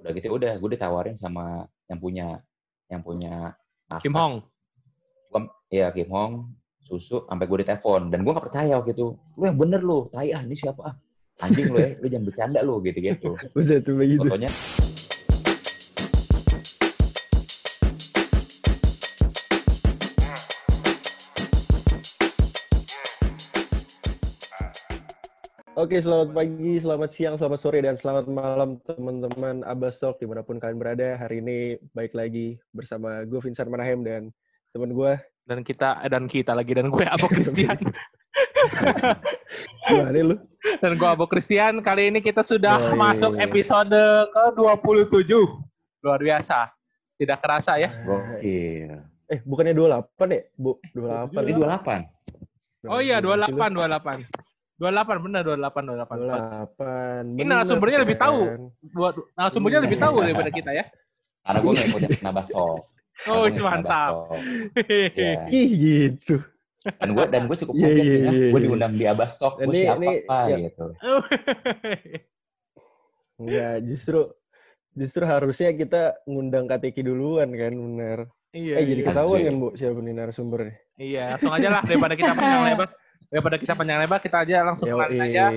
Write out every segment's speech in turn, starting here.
udah gitu udah gue ditawarin sama yang punya yang punya Kim Hong. Iya Kim Hong, susu, sampai gue ditelepon dan gue gak percaya waktu itu. Lu yang bener lu, tai ah ini siapa ah? Anjing lu ya, lu jangan bercanda lu gitu-gitu. Buset tuh begitu. Fotonya Oke, selamat pagi, selamat siang, selamat sore, dan selamat malam teman-teman Abastok di mana pun kalian berada. Hari ini baik lagi bersama gue Vincent Manahem dan teman gue. Dan kita, eh, dan kita lagi, dan gue Abo Christian. Gimana lu? dan gue Abo Christian. Kali ini kita sudah Oh, iya, masuk iya. episode ke-27. Luar biasa. Tidak kerasa ya. gokil. Eh, bukannya 28 ya? Bu, 28. Ini 28. Oh iya, 28, 28. 28, benar 28, 28. 28. Ini narasumbernya lebih tahu. Buat narasumbernya lebih tahu daripada kita ya. Karena gue gak ikut yang kena baso. Oh, mantap. Ya. Ih, gitu. Dan gue dan gue cukup Iya, kaget iya, nih ya. iya, Gue iya. diundang di Abastok. Gue siapa ini, Pak? ya. gitu. Enggak, justru justru harusnya kita ngundang KTK duluan kan, bener. iya, eh, jadi iya. ketahuan Anjir. kan, Bu, siapa nih narasumbernya? Iya, langsung aja lah daripada kita panjang lebar. Daripada kita panjang lebar, kita aja langsung kenalin aja.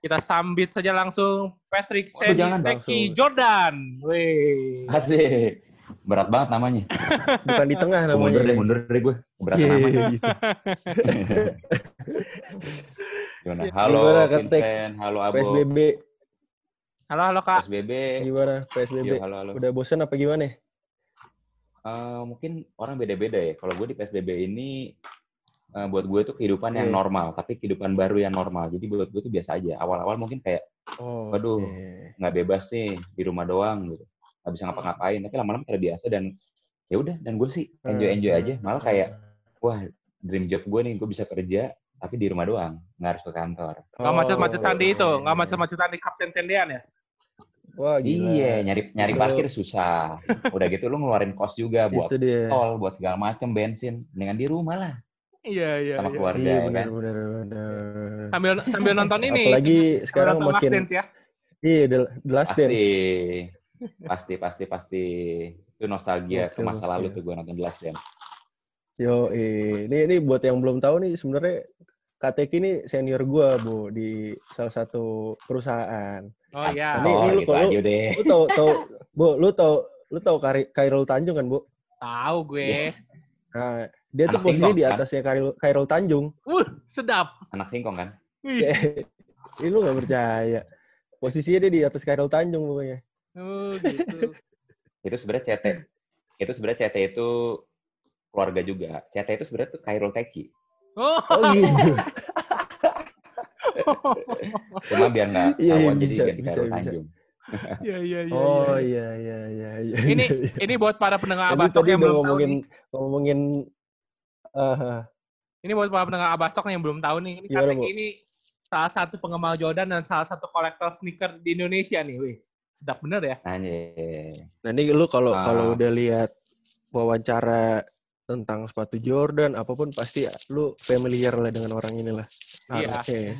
Kita sambit saja langsung Patrick Sandy jangan Teki. Jordan. Wih. Asik. Berat banget namanya. Bukan di tengah namanya. mundur deh, mundur deh gue. Berat Iya, namanya. gitu. Gimana? Halo Gimana? Vincent, halo Abo. PSBB Halo, halo Kak. PSBB. gimana? PSBB. Yo, halo, halo. Udah bosan apa gimana? Eh, mungkin orang beda-beda ya. Kalau gue di PSBB ini, eh, buat gue itu kehidupan yang Iya. normal, tapi kehidupan baru yang normal. Jadi buat gue itu biasa aja. Awal-awal mungkin kayak Oh, Waduh. nggak bebas nih di rumah doang gitu, nggak bisa ngapa-ngapain. Tapi lama-lama terbiasa dan ya udah. Dan gue sih enjoy-enjoy aja. Malah kayak wah dream job gue nih, gue bisa kerja tapi di rumah doang, nggak harus ke kantor. Nggak macet-macetan di itu, Oh, nggak iya. macet-macetan di Kapten Tendean ya? Wah, gila. Iya, nyari nyari parkir susah. Udah gitu lu ngeluarin kos juga buat tol, buat segala macem bensin. Mendingan di rumah lah Iya, iya, sama iya. keluarga Iya, ya benar kan. benar benar. Sambil sambil nonton ini. Apalagi sambil sekarang nonton Last makin Dance ya. iya The, The Last Pasti, Dance. pasti, pasti, pasti. Itu nostalgia ke Gokil, masa lalu gokil. tuh gue nonton The Last Dance. Yo, ini ini buat yang belum tahu nih sebenarnya KTK ini senior gua, Bu, di salah satu perusahaan. Oh iya. Ini- oh, ini lu gitu kalau- aja deh. Lu tahu tahu Bu, lu tahu lu Kari- Kairul Tanjung kan, Bu? Tahu gue. Nah, dia tuh singkong, di kan? atasnya Kairul, Kairul Tanjung. Wuh, sedap. Anak singkong kan? Ini lu gak percaya. Posisinya dia di atas Kairul Tanjung pokoknya. Oh, gitu. Itu sebenarnya CT. Itu sebenarnya CT itu keluarga juga. CT itu sebenarnya tuh Kairul Teki. Oh, Oh gitu. Cuma biar nggak Iya, iya, tahuan jadi bisa, ganti bisa, Kairul bisa. Tanjung. iya, iya, iya. Oh iya. iya iya iya iya. Ini iya, iya. ini buat para pendengar tadi yang belum tahu ngomongin nih. ngomongin ah, Ini buat para pendengar Abastok yang belum tahu nih. Ini Gimana, Katek Bu? ini salah satu penggemar Jordan dan salah satu kolektor sneaker di Indonesia nih, wih. Sedap bener ya. Anjir. Nah ini lu kalau Ah. kalau udah lihat wawancara tentang sepatu Jordan apa pun pasti lu familiar lah dengan orang ini lah. Iya. Ya. Enggak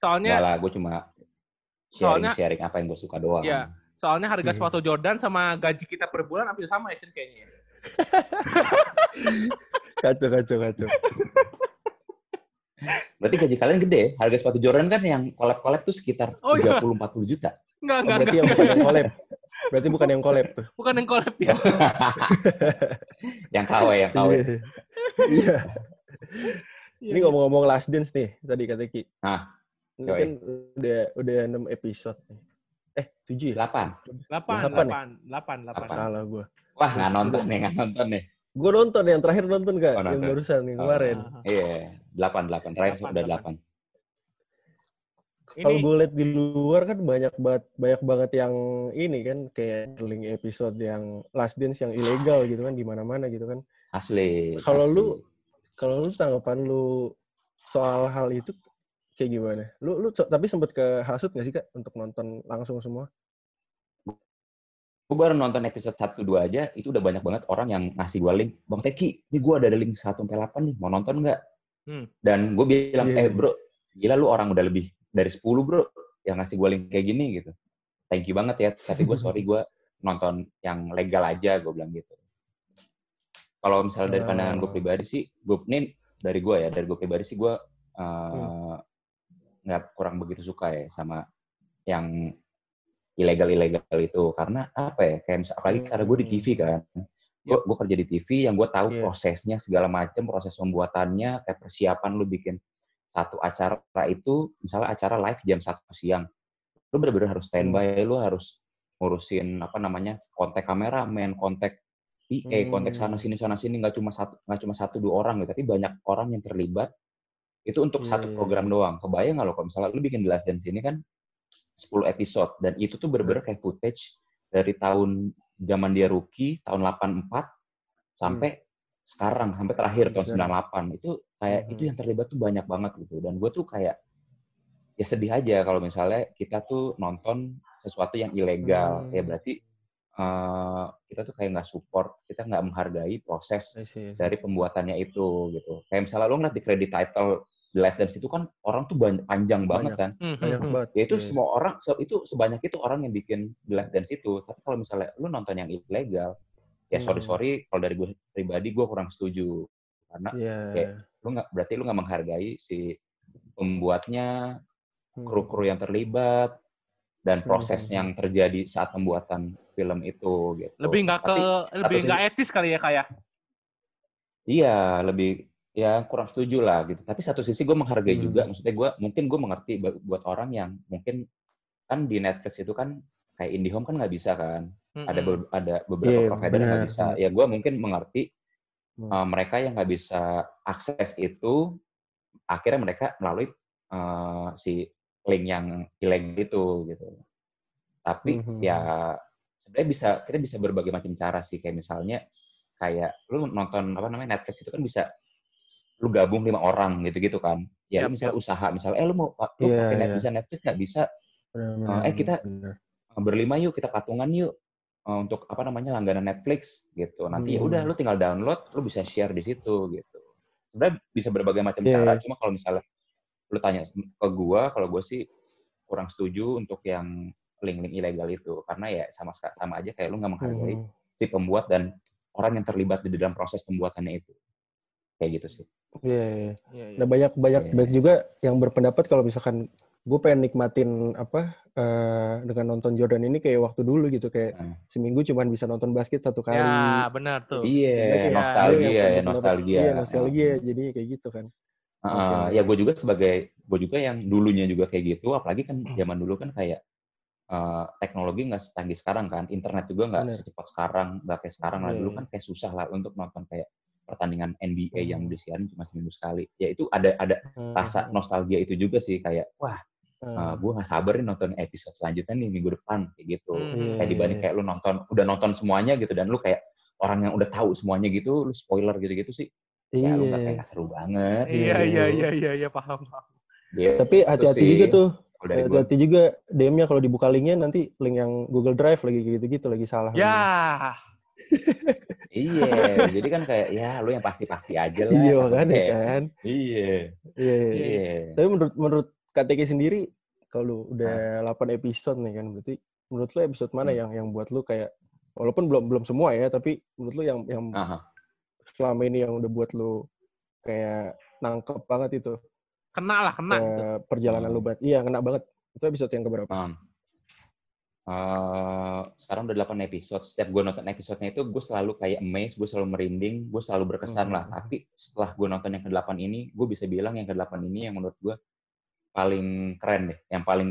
Soalnya lah, gue cuma Soalnya- sharing-sharing apa yang gue suka doang. Iya. soalnya harga Iya. sepatu Jordan sama gaji kita per bulan hampir sama ya, Cen, kayaknya. Kacau kacau kacau. Berarti gaji kalian gede ya? Harga sepatu Jordan kan yang collab-collab tuh sekitar Oh, iya. 30-40 juta. Enggak, Oh, enggak, berarti enggak. yang bukan yang collab. Berarti bukan yang collab tuh. Bukan yang collab ya. yang KW, yang KW. Iya. Iya. Ini ngomong-ngomong last dance nih tadi kata Ki. Nah, Ini yoi. kan udah udah 6 episode nih. Eh, 7 ya? 8. 8, Delapan 8, 8, 8. Apa? Salah gua. Wah, nggak nonton nih, nggak nonton nih. Gua nonton yang terakhir nonton gak? Oh, yang barusan yang kemarin. Iya, 8, 8. Terakhir Delapan, udah delapan. 8. Kalau Ini gue liat di luar kan banyak banget banyak banget yang ini kan kayak link episode yang last dance yang ilegal gitu kan di mana-mana gitu kan. Asli. Kalau lu kalau lu tanggapan lu soal hal itu kayak gimana? Lu lu tapi sempet ke hasut gak sih Kak untuk nonton langsung semua? Gue baru nonton episode 1-2 aja, itu udah banyak banget orang yang ngasih gue link. Bang Teki, ini gue ada link 1-8 nih, mau nonton nggak? Hmm. Dan gue bilang, Iya. eh bro, gila lu orang udah lebih dari 10 bro, yang ngasih gue link kayak gini gitu. thank you banget ya tapi gue sorry gue nonton yang legal aja gue bilang gitu kalau misalnya dari pandangan gue oh. pribadi sih gue ini dari gue ya dari gue pribadi sih gue uh, nggak kurang begitu suka ya sama yang ilegal ilegal itu karena apa ya kayak misalnya apalagi hmm. karena gue di TV kan gue gue kerja di TV yang gue tahu yeah. prosesnya segala macam proses pembuatannya kayak persiapan lu bikin satu acara itu misalnya acara live jam satu siang lu bener-bener harus standby hmm. lu harus ngurusin apa namanya kontak kamera main kontak PA hmm. kontak sana sini sana sini nggak cuma satu nggak cuma satu dua orang gitu tapi banyak orang yang terlibat itu untuk yeah. satu iya, program iya. doang kebayang nggak lo kalau misalnya lu bikin The Last Dance ini kan 10 episode dan itu tuh bener-bener kayak footage dari tahun zaman dia rookie tahun 84 sampai hmm. sekarang sampai terakhir tahun 98 itu kayak hmm. itu yang terlibat tuh banyak banget gitu dan gue tuh kayak ya sedih aja kalau misalnya kita tuh nonton sesuatu yang ilegal hmm. ya berarti uh, kita tuh kayak nggak support kita nggak menghargai proses I see, I see. dari pembuatannya itu gitu kayak misalnya lo ngeliat di credit title The Last Dance itu kan orang tuh banyak, panjang banget kan. Hmm, banyak hmm. banget. Ya itu yeah. semua orang itu sebanyak itu orang yang bikin The Last Dance itu. Tapi kalau misalnya lu nonton yang ilegal, ya sorry hmm. sorry kalau dari gue pribadi gue kurang setuju karena yeah. ya lu nggak berarti lu nggak menghargai si pembuatnya, kru-kru yang terlibat dan proses hmm. yang terjadi saat pembuatan film itu gitu. Lebih nggak ke lebih nggak etis kali ya kayak. Ya? Iya, lebih ya kurang setuju lah gitu. Tapi satu sisi gue menghargai hmm. juga, maksudnya gue mungkin gue mengerti buat orang yang mungkin kan di Netflix itu kan kayak IndiHome kan nggak bisa kan, hmm. ada be ada beberapa yeah, provider yang nggak bisa. Ya gue mungkin mengerti hmm. uh, mereka yang nggak bisa akses itu, akhirnya mereka melalui uh, si link yang ilegal itu gitu. Tapi hmm. ya sebenarnya bisa kita bisa berbagai macam cara sih kayak misalnya kayak lu nonton apa namanya Netflix itu kan bisa lu gabung lima orang gitu-gitu kan. Ya, yep, misalnya usaha, misalnya, eh lu mau lu yeah, pakai Netflix, yeah. Netflix nggak bisa. Bener, uh, eh kita bener. berlima yuk, kita patungan yuk uh, untuk apa namanya langganan Netflix gitu. Nanti hmm. ya udah hmm. lu tinggal download, lu bisa share di situ gitu. Sebenarnya bisa berbagai macam yeah, cara. Yeah. Cuma kalau misalnya lu tanya ke gua, kalau gua sih kurang setuju untuk yang link-link ilegal itu karena ya sama sama aja kayak lu nggak menghargai hmm. si pembuat dan orang yang terlibat di dalam proses pembuatannya itu kayak gitu sih. Iya, yeah, yeah. yeah, yeah. Nah banyak banyak yeah. banyak juga yang berpendapat kalau misalkan gue pengen nikmatin apa uh, dengan nonton Jordan ini kayak waktu dulu gitu kayak hmm. seminggu cuma bisa nonton basket satu kali. Ya benar tuh. Iya, yeah, nostalgia ya, nostalgia. Iya, nostalgia. Hmm. Jadi kayak gitu kan. Uh, okay. Ya gue juga sebagai gue juga yang dulunya juga kayak gitu, apalagi kan hmm. zaman dulu kan kayak uh, teknologi nggak secanggih sekarang kan, internet juga nggak secepat sekarang, nggak kayak sekarang lah. Dulu kan kayak susah lah untuk nonton kayak pertandingan NBA hmm. yang disiarin cuma seminggu sekali. Ya itu ada ada hmm. rasa nostalgia itu juga sih kayak wah hmm. uh, eh, gue gak sabar nih nonton episode selanjutnya nih minggu depan kayak gitu. Hmm. Kayak dibanding kayak lu nonton udah nonton semuanya gitu dan lu kayak orang yang udah tahu semuanya gitu, lu spoiler gitu-gitu sih. Ya lu gak kayak gak seru banget. Iya gitu. iya iya iya iya paham paham. Gitu Tapi hati-hati juga tuh. Hati-hati juga DM-nya kalau dibuka linknya nanti link yang Google Drive lagi gitu-gitu lagi salah. Ya. Iya, jadi kan kayak ya lu yang pasti-pasti aja lah. Iya kan ya kan. Iya. Iya. iya. Tapi menurut menurut KTK sendiri kalau udah nah. 8 episode nih kan berarti menurut lu episode mana hmm. yang yang buat lu kayak walaupun belum belum semua ya tapi menurut lu yang yang Aha. selama ini yang udah buat lu kayak nangkep banget itu. Kena lah, kena. Gitu. Perjalanan hmm. lu banget. Iya, kena banget. Itu episode yang keberapa? Hmm. Uh, sekarang udah 8 episode. Setiap gue nonton episodenya itu, gue selalu kayak amazed, gue selalu merinding, gue selalu berkesan hmm. lah. Tapi setelah gue nonton yang ke-8 ini, gue bisa bilang yang ke-8 ini yang menurut gue paling keren deh. Yang paling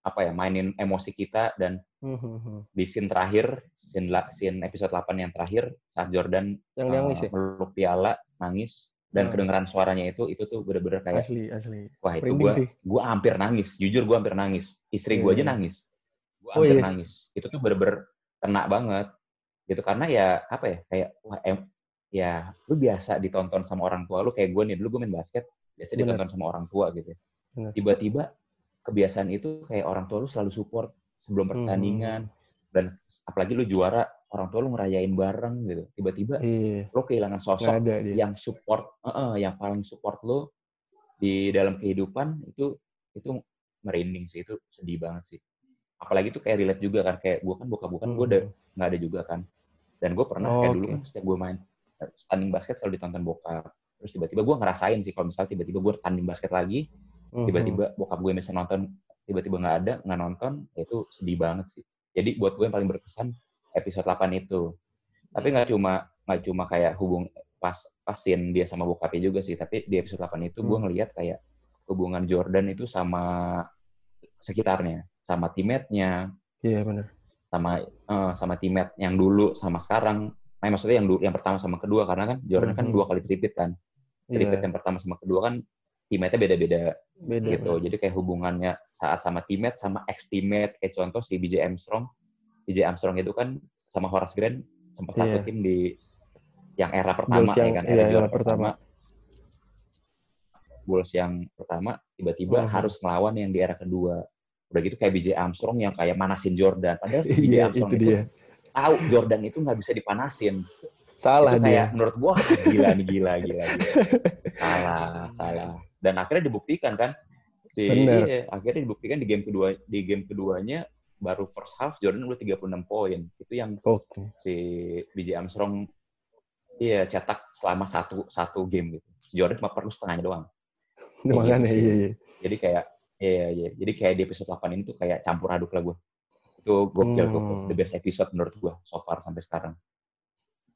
apa ya mainin emosi kita dan hmm. di scene terakhir, scene, scene episode 8 yang terakhir saat Jordan yang uh, nangis ya? meluk piala, nangis dan hmm. kedengeran suaranya itu itu tuh bener-bener kayak asli asli wah itu gue gue hampir nangis jujur gue hampir nangis istri yeah. gue aja iya. nangis gue oh, iya. nangis itu tuh bener-bener kena banget gitu karena ya apa ya kayak wah em, ya lu biasa ditonton sama orang tua lu kayak gue nih dulu gue main basket biasa Bener. ditonton sama orang tua gitu tiba-tiba kebiasaan itu kayak orang tua lu selalu support sebelum hmm. pertandingan hmm. dan apalagi lu juara orang tua lu ngerayain bareng gitu tiba-tiba iya. lu kehilangan sosok yang support uh -uh, yang paling support lu di dalam kehidupan itu itu merinding sih itu sedih banget sih apalagi tuh kayak relate juga kan kayak gue kan bokap gue kan gue udah hmm. nggak ada juga kan dan gue pernah oh, kayak okay. dulu kan setiap gue main standing basket selalu ditonton bokap terus tiba-tiba gue ngerasain sih kalau misalnya tiba-tiba gue tanding basket lagi hmm. tiba-tiba bokap gue bisa nonton tiba-tiba nggak ada nggak nonton ya itu sedih banget sih jadi buat gue yang paling berkesan episode 8 itu tapi nggak cuma nggak cuma kayak hubung pas pasin dia sama bokapnya juga sih tapi di episode 8 itu gue hmm. ngelihat kayak hubungan Jordan itu sama sekitarnya sama timetnya iya yeah, benar sama uh, sama timet yang dulu sama sekarang nah maksudnya yang dulu yang pertama sama kedua karena kan Jordan mm -hmm. kan dua kali tripit kan tripit yeah. yang pertama sama kedua kan timetnya beda-beda Beda, gitu jadi kayak hubungannya saat sama timet sama ex timet kayak contoh si BJ Armstrong BJ Armstrong itu kan sama Horace Grant sempat yeah. satu tim di yang era pertama yang, ya kan era iya, pertama, pertama Bulls yang pertama tiba-tiba hmm. harus melawan yang di era kedua. Udah gitu kayak BJ Armstrong yang kayak manasin Jordan. Padahal si BJ iya, Armstrong itu, itu tahu Jordan itu nggak bisa dipanasin. Salah itu kayak dia. menurut gua gila nih gila gila. gila. salah, salah. Dan akhirnya dibuktikan kan si iya, akhirnya dibuktikan di game kedua di game keduanya baru first half Jordan udah 36 poin. Itu yang okay. si BJ Armstrong iya cetak selama satu satu game gitu. Jordan cuma perlu setengahnya doang. Makanya gitu iya, iya. Jadi kayak iya iya. Jadi kayak di episode 8 ini tuh kayak campur aduk lah gue. Itu gokil hmm. tuh the best episode menurut gue so far sampai sekarang.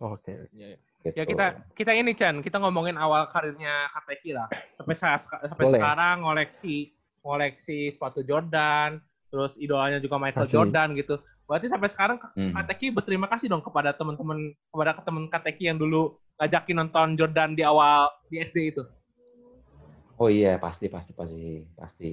Oke. Okay. Ya, ya. Gitu. ya kita kita ini Chan, kita ngomongin awal karirnya Kateki lah. Sampai saat sampai Boleh. sekarang ngoleksi ngoleksi sepatu Jordan, terus idolanya juga Michael Kasih. Jordan gitu. Berarti sampai sekarang hmm. Kateki berterima kasih dong kepada teman-teman kepada teman Kateki yang dulu ngajakin nonton Jordan di awal di SD itu. Oh iya, pasti, pasti, pasti, pasti.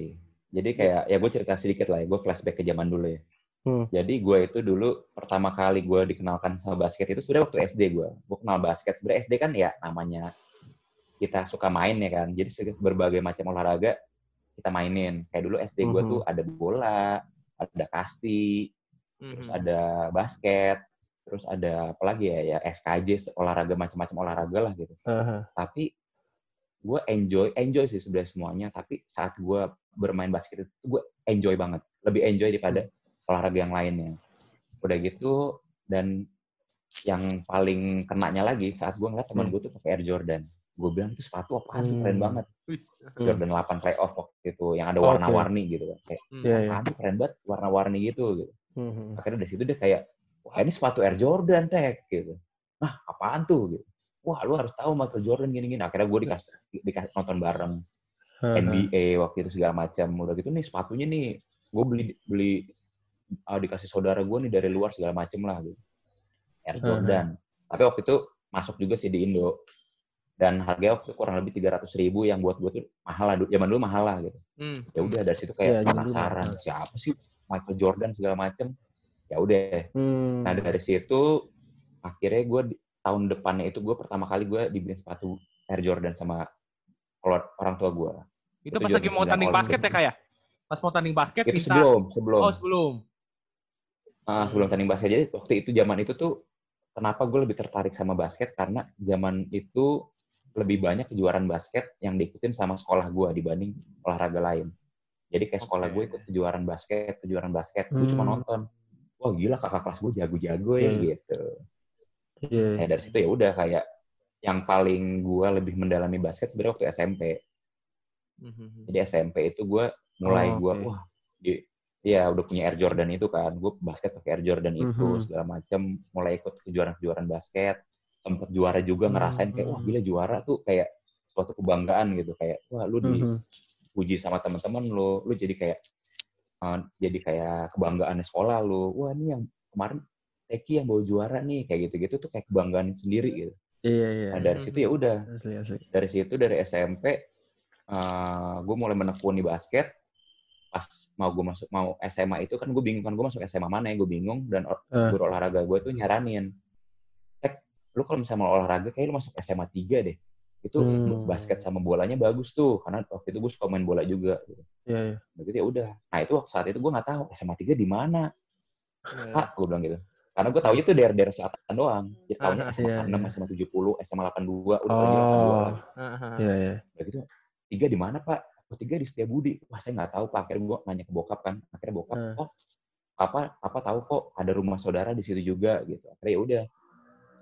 Jadi kayak, ya gue cerita sedikit lah ya, gue flashback ke zaman dulu ya. Hmm. Jadi gue itu dulu pertama kali gue dikenalkan sama basket itu sebenarnya waktu SD gue. Gue kenal basket. Sebenarnya SD kan ya namanya kita suka main ya kan. Jadi berbagai macam olahraga kita mainin. Kayak dulu SD gue tuh hmm. ada bola, ada kasti, hmm. terus ada basket, terus ada apa lagi ya, ya SKJ olahraga macam-macam olahraga lah gitu. Uh -huh. Tapi gue enjoy enjoy sih sebenarnya semuanya tapi saat gue bermain basket itu gue enjoy banget. Lebih enjoy daripada olahraga yang lainnya. Udah gitu dan yang paling kenanya lagi saat gue ngeliat teman hmm. gue tuh pakai Air Jordan. Gue bilang itu sepatu apa hmm. keren banget. Jordan 8 playoff waktu itu yang ada warna-warni okay. gitu kan. Kayak hmm. yeah, yeah. keren banget warna-warni gitu gitu. Hmm. akhirnya dari situ dia kayak wah ini sepatu Air Jordan teh gitu. Nah apaan tuh? gitu wah lu harus tahu Michael Jordan gini-gini. Akhirnya gue dikasih, dikasih nonton bareng uh-huh. NBA waktu itu segala macam. Udah gitu nih sepatunya nih gue beli beli uh, dikasih saudara gue nih dari luar segala macam lah gitu. Air Jordan. Uh-huh. Tapi waktu itu masuk juga sih di Indo. Dan harganya waktu itu kurang lebih tiga ratus ribu yang buat gue tuh mahal lah. Zaman dulu mahal lah gitu. Hmm. Ya udah dari situ kayak ya, penasaran siapa sih Michael Jordan segala macam. Ya udah. Hmm. Nah dari situ akhirnya gue tahun depannya itu gue pertama kali gue dibeli sepatu Air Jordan sama orang tua gue. Itu, pas lagi mau tanding basket ya kayak? Ya? Pas mau tanding basket itu bisa... sebelum, sebelum. Oh sebelum. Uh, sebelum tanding basket jadi waktu itu zaman itu tuh kenapa gue lebih tertarik sama basket karena zaman itu lebih banyak kejuaraan basket yang diikutin sama sekolah gue dibanding olahraga lain. Jadi kayak sekolah okay. gue ikut kejuaraan basket, kejuaraan basket, hmm. gue cuma nonton. Wah gila kakak kelas gue jago-jago ya hmm. gitu. Yeah. Nah, dari situ ya udah kayak yang paling gue lebih mendalami basket sebenarnya waktu SMP. Mm-hmm. Jadi SMP itu gue mulai oh, gue wah di ya udah punya Air Jordan itu kan, gue basket pakai Air Jordan itu mm-hmm. segala macam, mulai ikut kejuaraan-kejuaraan basket, sempet juara juga ngerasain kayak wah mm-hmm. gila juara tuh kayak suatu kebanggaan gitu kayak wah lu mm-hmm. dipuji sama teman-teman lu, lu jadi kayak uh, jadi kayak kebanggaan sekolah lu, wah ini yang kemarin Eki yang bawa juara nih kayak gitu-gitu tuh kayak kebanggaan sendiri gitu. Iya iya. Nah dari situ ya udah. Asli, asli. Dari situ dari SMP uh, eh, gue mulai menekuni basket. Pas mau gue masuk mau SMA itu kan gue bingung kan gue masuk SMA mana ya gue bingung dan uh. guru olahraga gue tuh nyaranin. Eh, lu kalau misalnya mau olahraga kayak lu masuk SMA 3 deh. Itu hmm. basket sama bolanya bagus tuh karena waktu itu gue suka main bola juga gitu. Iya iya. Begitu ya udah. Nah itu saat itu gue nggak tahu SMA 3 di mana. Yeah. Ah, gue bilang gitu karena gue tau itu daerah-daerah selatan doang. Jadi tahunya SMA iya, 6, iya. SMA 70, SMA 82, udah oh, lagi 82 lah. Iya, iya. Udah gitu, tiga di mana Pak? Oh, tiga di Setiabudi. Wah, saya nggak tahu Pak. Akhirnya gue nanya ke bokap kan. Akhirnya bokap, uh. oh apa apa tahu kok ada rumah saudara di situ juga gitu akhirnya ya udah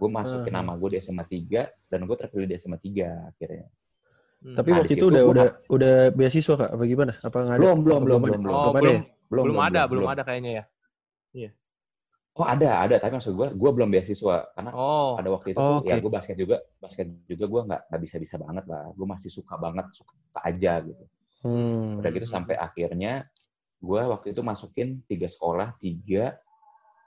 gue masukin uh nama gue di SMA 3 dan gue terpilih di SMA 3 akhirnya Hmm. Tapi nah, waktu itu udah udah udah beasiswa kak? Apa gimana? Apa nggak ada? Belum belum belum belum belum. Oh, belum, belum, belum, belum ada belum, belum ada kayaknya ya. Iya. Oh ada ada tapi maksud gue gue belum beasiswa karena oh. pada waktu itu okay. ya gue basket juga basket juga gue nggak nggak bisa bisa banget lah gue masih suka banget suka aja gitu. Hmm. Udah gitu sampai akhirnya gue waktu itu masukin tiga sekolah tiga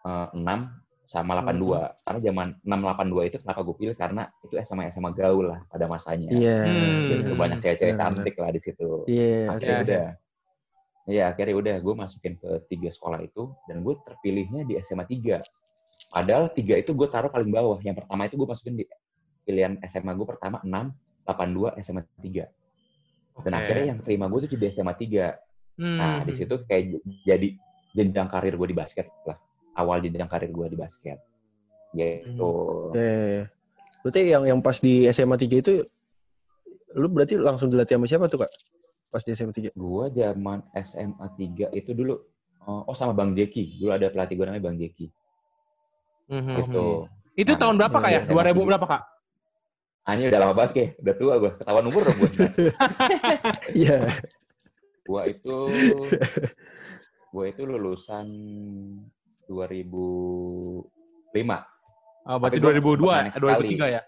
eh, enam sama 82. Hmm. Karena zaman 682 itu kenapa gue pilih karena itu SMA SMA gaul lah pada masanya. Iya. Yeah. Hmm. Jadi itu banyak cewek-cewek cantik lah di situ. Iya. Yeah, akhirnya udah. Iya, akhirnya udah gue masukin ke tiga sekolah itu dan gue terpilihnya di SMA 3. Padahal tiga itu gue taruh paling bawah. Yang pertama itu gue masukin di pilihan SMA gue pertama 6, 82, SMA 3. Okay. Dan akhirnya yang terima gue itu di SMA 3. Hmm. Nah, di situ kayak jadi jenjang karir gue di basket lah awal jenjang karir gue di basket. Gitu. Hmm. Eh, berarti yang yang pas di SMA 3 itu lu berarti langsung dilatih sama siapa tuh, Kak? Pas di SMA 3? Gua zaman SMA 3 itu dulu oh, oh sama Bang Jeki. Dulu ada pelatih gue namanya Bang Jeki. Mm-hmm. Gitu. Itu nah, tahun berapa, Kak ya? 2000 berapa, Kak? Ah, ini udah lama banget, kayak. Udah tua gue. Ketahuan umur dong gue. Iya. Gua itu... Gue itu lulusan 2005. Oh, berarti 2002, 2003 ya?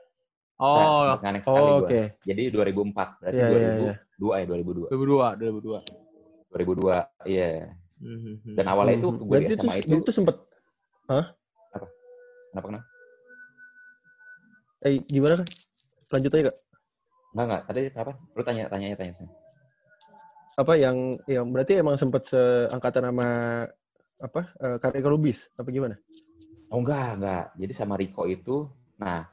Oh, nah, oh oke. Okay. Jadi 2004, berarti yeah, 2002 yeah, yeah. Ya 2002. 2002, 2002. 2002, iya. Yeah. Mm-hmm. Dan awalnya itu gue berarti itu, itu, itu sempet Hah? Apa? Kenapa kenapa? Eh, gimana kan? Lanjut aja, Kak. Enggak, enggak. Tadi apa? Lu tanya, tanya, tanya. tanya. Apa yang yang berarti emang sempet seangkatan sama apa uh, karya Lubis apa gimana? Oh enggak, enggak. Jadi sama Riko itu, nah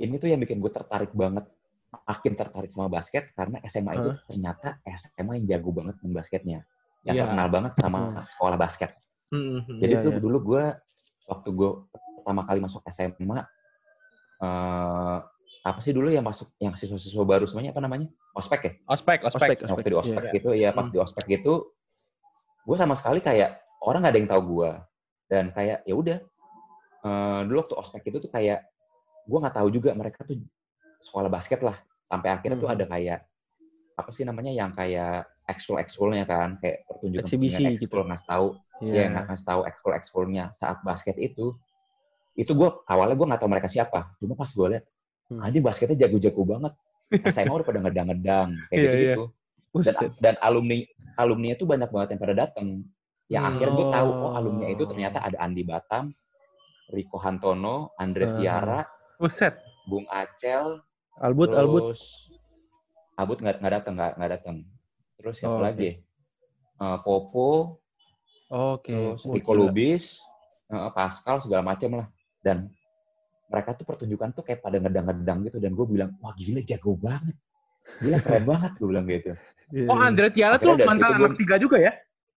ini tuh yang bikin gue tertarik banget, makin tertarik sama basket karena SMA huh? itu ternyata SMA yang jago banget main basketnya, yang yeah. terkenal banget sama hmm. sekolah basket. Mm-hmm. Jadi yeah, tuh yeah. dulu gue waktu gue pertama kali masuk SMA, uh, eh, apa sih dulu yang masuk yang siswa-siswa baru semuanya apa namanya? Ospek ya? Ospek, ospek. ospek. Waktu di ospek yeah. gitu, ya pas mm. di ospek itu, gue sama sekali kayak orang nggak ada yang tahu gue dan kayak ya udah uh, dulu waktu ospek itu tuh kayak gue nggak tahu juga mereka tuh sekolah basket lah sampai akhirnya hmm. tuh ada kayak apa sih namanya yang kayak ekskul ekskulnya kan kayak pertunjukan eksibisi gitu nggak tahu yeah. ya nggak tahu ekskul ekskulnya saat basket itu itu gue awalnya gue nggak tahu mereka siapa cuma pas gue lihat hmm. anjing basketnya jago-jago banget SMA udah pada ngedang-ngedang kayak yeah, gitu, -gitu. Yeah. dan, dan alumni alumni itu banyak banget yang pada datang yang hmm. akhirnya gue tahu oh alumni itu ternyata ada Andi Batam, Riko Hantono, Andre uh. Tiara, Buset. Bung Acel, Albut, terus, Albut. Albut nggak nggak datang nggak nggak datang. Terus siapa oh, lagi? Uh, Popo, oh, Oke. Okay. Terus Riko Lubis, uh, Pascal segala macam lah. Dan mereka tuh pertunjukan tuh kayak pada ngedang-ngedang gitu dan gue bilang wah gila jago banget, gila keren banget gue bilang gitu. Oh Andre Tiara tuh mantan anak tiga juga ya?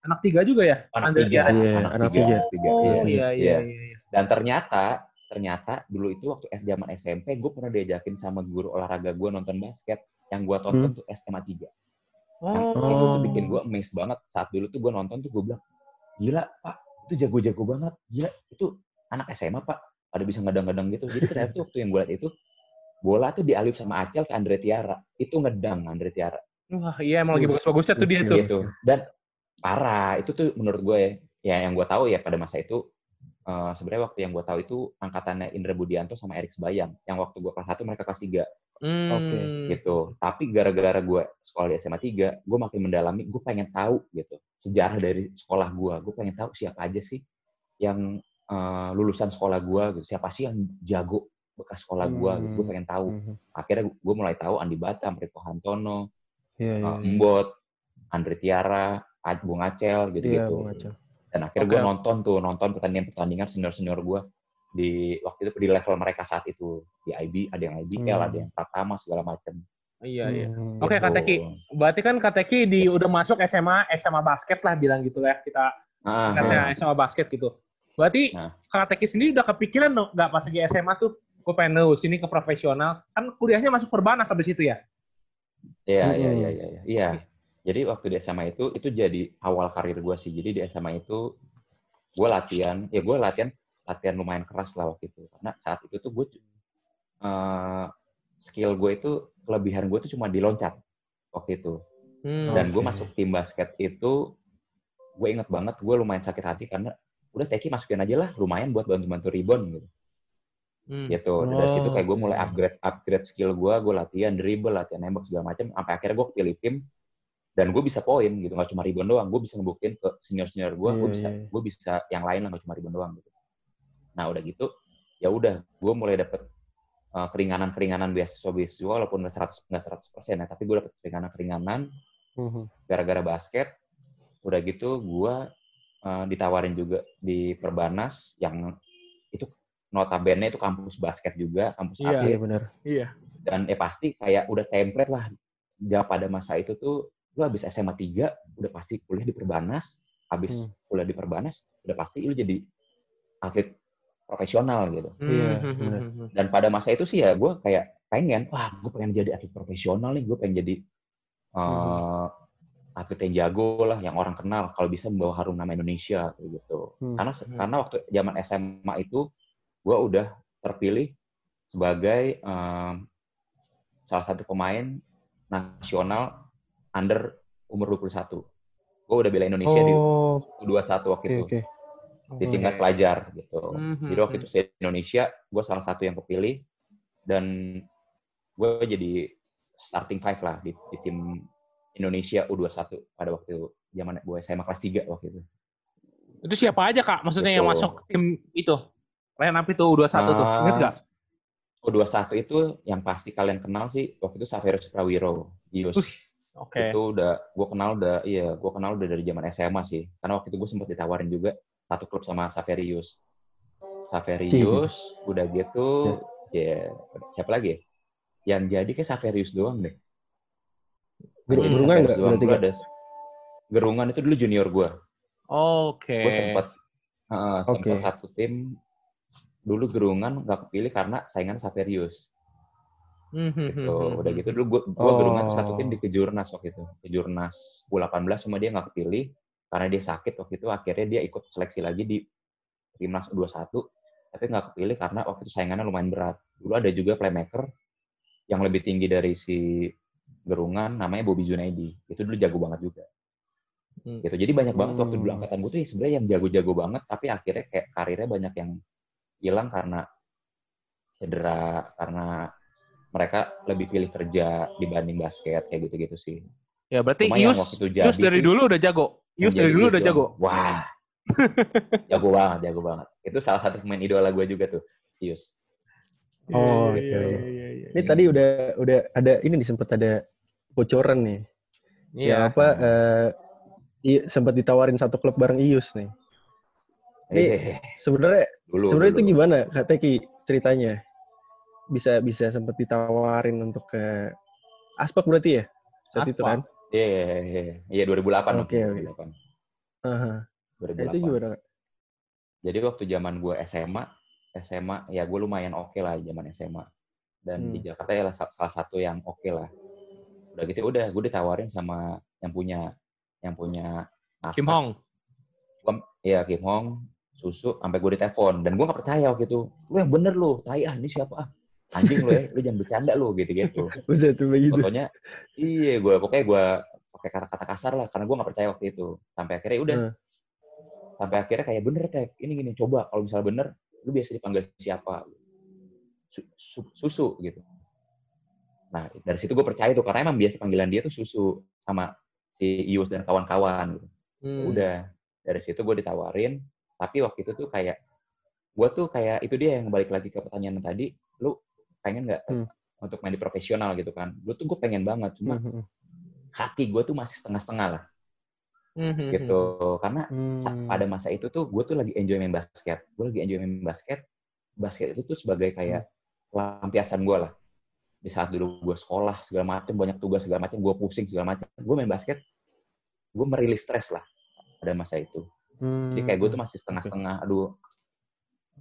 Anak tiga juga ya? Anak tiga. Iya, anak, anak tiga. tiga. Oh, iya, iya, iya, iya. Dan ternyata, ternyata dulu itu waktu S zaman SMP, gue pernah diajakin sama guru olahraga gue nonton basket. Yang gue tonton hmm. tuh SMA 3. Oh. Yang itu tuh bikin gue amazed banget. Saat dulu tuh gue nonton tuh gue bilang, gila pak, itu jago-jago banget. Gila, itu anak SMA pak. Ada bisa ngedang-ngedang gitu. Jadi ternyata waktu yang gue lihat itu, bola tuh dialih sama Acel ke Andre Tiara. Itu ngedang Andre Tiara. Wah iya emang lagi bagus-bagusnya tuh dia tuh. Gitu. Dan parah itu tuh menurut gue ya, ya yang gue tahu ya pada masa itu uh, sebenarnya waktu yang gue tahu itu angkatannya Indra Budianto sama Erik Sebayang yang waktu gue kelas satu mereka kelas tiga hmm. oke okay. gitu tapi gara-gara gue sekolah di SMA 3 gue makin mendalami gue pengen tahu gitu sejarah dari sekolah gue gue pengen tahu siapa aja sih yang uh, lulusan sekolah gue gitu siapa sih yang jago bekas sekolah gue hmm. gue pengen tahu hmm. akhirnya gue mulai tahu Andi Batam Riko Hantono yeah, yeah, uh, Mbot Andre Tiara Bung Acel gitu-gitu. Iya, Dan akhirnya okay. gue nonton tuh, nonton pertandingan-pertandingan senior-senior gue di waktu itu di level mereka saat itu di IB ada yang IBL hmm. ada yang Pratama segala macam. Iya iya. Hmm, Oke okay, gitu. Kateki, berarti kan Kateki di udah masuk SMA SMA basket lah bilang gitu ya kita ah, ah. SMA basket gitu. Berarti nah. Kateki sendiri udah kepikiran nggak pas lagi SMA tuh gue pengen sini ke profesional kan kuliahnya masuk perbanas sampai situ ya? Iya iya iya iya. Iya jadi waktu di SMA itu itu jadi awal karir gue sih. Jadi di SMA itu gue latihan ya gue latihan latihan lumayan keras lah waktu itu. Karena saat itu tuh gue uh, skill gue itu kelebihan gue tuh cuma di loncat waktu itu. Hmm, dan gue masuk tim basket itu gue inget banget gue lumayan sakit hati karena udah Teki masukin aja lah lumayan buat bantu-bantu rebound gitu. Hmm. gitu. Oh. dari situ kayak gue mulai upgrade upgrade skill gue gue latihan dribble latihan nembak segala macam sampai akhirnya gue pilih tim dan gue bisa poin gitu nggak cuma rebound doang gue bisa ngebuktiin ke senior senior gue yeah, gue bisa yeah. gue bisa yang lain lah nggak cuma rebound doang gitu nah udah gitu ya udah gue mulai dapet uh, keringanan keringanan beasiswa beasiswa walaupun nggak seratus nggak seratus persen ya tapi gue dapet keringanan keringanan mhm. gara-gara basket udah gitu gue uh, ditawarin juga di Perbanas yang itu notabene itu kampus basket juga, kampus iya, atlet. Iya benar. Iya. Dan eh pasti kayak udah template lah. Dia pada masa itu tuh lu habis SMA 3 udah pasti kuliah di Perbanas, habis hmm. kuliah di Perbanas udah pasti lu jadi atlet profesional gitu. Hmm, iya, hmm, hmm, benar. Dan pada masa itu sih ya gue kayak pengen, wah gue pengen jadi atlet profesional nih, gue pengen jadi uh, atlet yang jago lah, yang orang kenal, kalau bisa membawa harum nama Indonesia gitu. Hmm. Karena hmm. karena waktu zaman SMA itu gue udah terpilih sebagai um, salah satu pemain nasional under umur 21. Gue udah bela Indonesia oh. di U21 waktu okay, itu. Okay. Di tingkat okay. pelajar gitu. Mm-hmm. Jadi waktu itu saya Indonesia, gue salah satu yang kepilih dan gue jadi starting five lah di, di tim Indonesia U21 pada waktu zaman gue SMA kelas 3 waktu itu. Itu siapa aja kak? Maksudnya gitu. yang masuk tim itu? Line up itu U21 uh, tuh, inget gak? U21 itu yang pasti kalian kenal sih, waktu itu Saverus Prawiro, Yus. Oke. Okay. Itu udah, gue kenal udah, iya, gue kenal udah dari zaman SMA sih. Karena waktu itu gue sempat ditawarin juga satu klub sama Saverius. Saverius, udah gitu, ya, siapa lagi ya? Yang jadi kayak Saverius doang deh. Hmm, gerungan nggak berarti ada. Gerungan itu dulu junior gue. Oke. Okay. Gue sempat uh, okay. sempat satu tim dulu gerungan nggak kepilih karena saingan Saverius. Hmm, hmm, gitu. Udah gitu dulu gue gue oh. gerungan satu tim di Kejurnas waktu itu. Kejurnas U18 cuma dia nggak kepilih karena dia sakit waktu itu akhirnya dia ikut seleksi lagi di timnas U21 tapi nggak kepilih karena waktu itu saingannya lumayan berat. Dulu ada juga playmaker yang lebih tinggi dari si gerungan namanya Bobby Junaidi. Itu dulu jago banget juga. Hmm. Gitu. Jadi banyak banget hmm. waktu dulu hmm. angkatan gue tuh ya sebenarnya yang jago-jago banget, tapi akhirnya kayak karirnya banyak yang hilang karena cedera, karena mereka lebih pilih kerja dibanding basket kayak gitu-gitu sih. Ya berarti Yus, Yus dari dulu udah jago. Yus dari dulu udah jago. Wah, jago banget, jago banget. Itu salah satu pemain idola gue juga tuh, Yus. Oh, iya, iya, iya, iya, Ini tadi udah udah ada ini nih sempat ada bocoran nih. Iya. Ya apa uh, sempat ditawarin satu klub bareng Ius nih. Ini eh, sebenarnya sebenarnya itu gimana Kak Teki ceritanya? Bisa bisa sempat ditawarin untuk ke Aspak berarti ya? Saat Aspak. itu kan? Iya, iya, iya. Iya, 2008. Oke, oke. Uh -huh. 2008. Itu gimana? Jadi waktu zaman gue SMA, SMA ya gue lumayan oke okay lah zaman SMA dan hmm. di Jakarta ya salah satu yang oke okay lah udah gitu udah gue ditawarin sama yang punya yang punya naskah. Kim Hong gua, ya Kim Hong susu sampai gue ditelepon dan gue gak percaya waktu itu lu yang bener lu tai ah ini siapa ah anjing lu ya lu jangan bercanda lu gitu gitu Bisa tuh begitu fotonya iya gue pokoknya gue pakai kata-kata kasar lah karena gue gak percaya waktu itu sampai akhirnya udah hmm. sampai akhirnya kayak bener kayak ini gini coba kalau misalnya bener lu biasa dipanggil siapa susu gitu nah dari situ gue percaya tuh karena emang biasa panggilan dia tuh susu sama si Ius dan kawan-kawan gitu. hmm. udah dari situ gue ditawarin tapi waktu itu tuh kayak gue tuh kayak itu dia yang balik lagi ke pertanyaan tadi lu pengen nggak hmm. untuk main di profesional gitu kan gue tuh gue pengen banget cuma hmm. hati gue tuh masih setengah-setengah lah hmm gitu karena hmm. pada masa itu tuh gue tuh lagi enjoy main basket gue lagi enjoy main basket basket itu tuh sebagai kayak lampiasan gue lah di saat dulu gue sekolah segala macam banyak tugas segala macam gue pusing segala macam gue main basket gue merilis stres lah pada masa itu hmm. jadi kayak gue tuh masih setengah-setengah aduh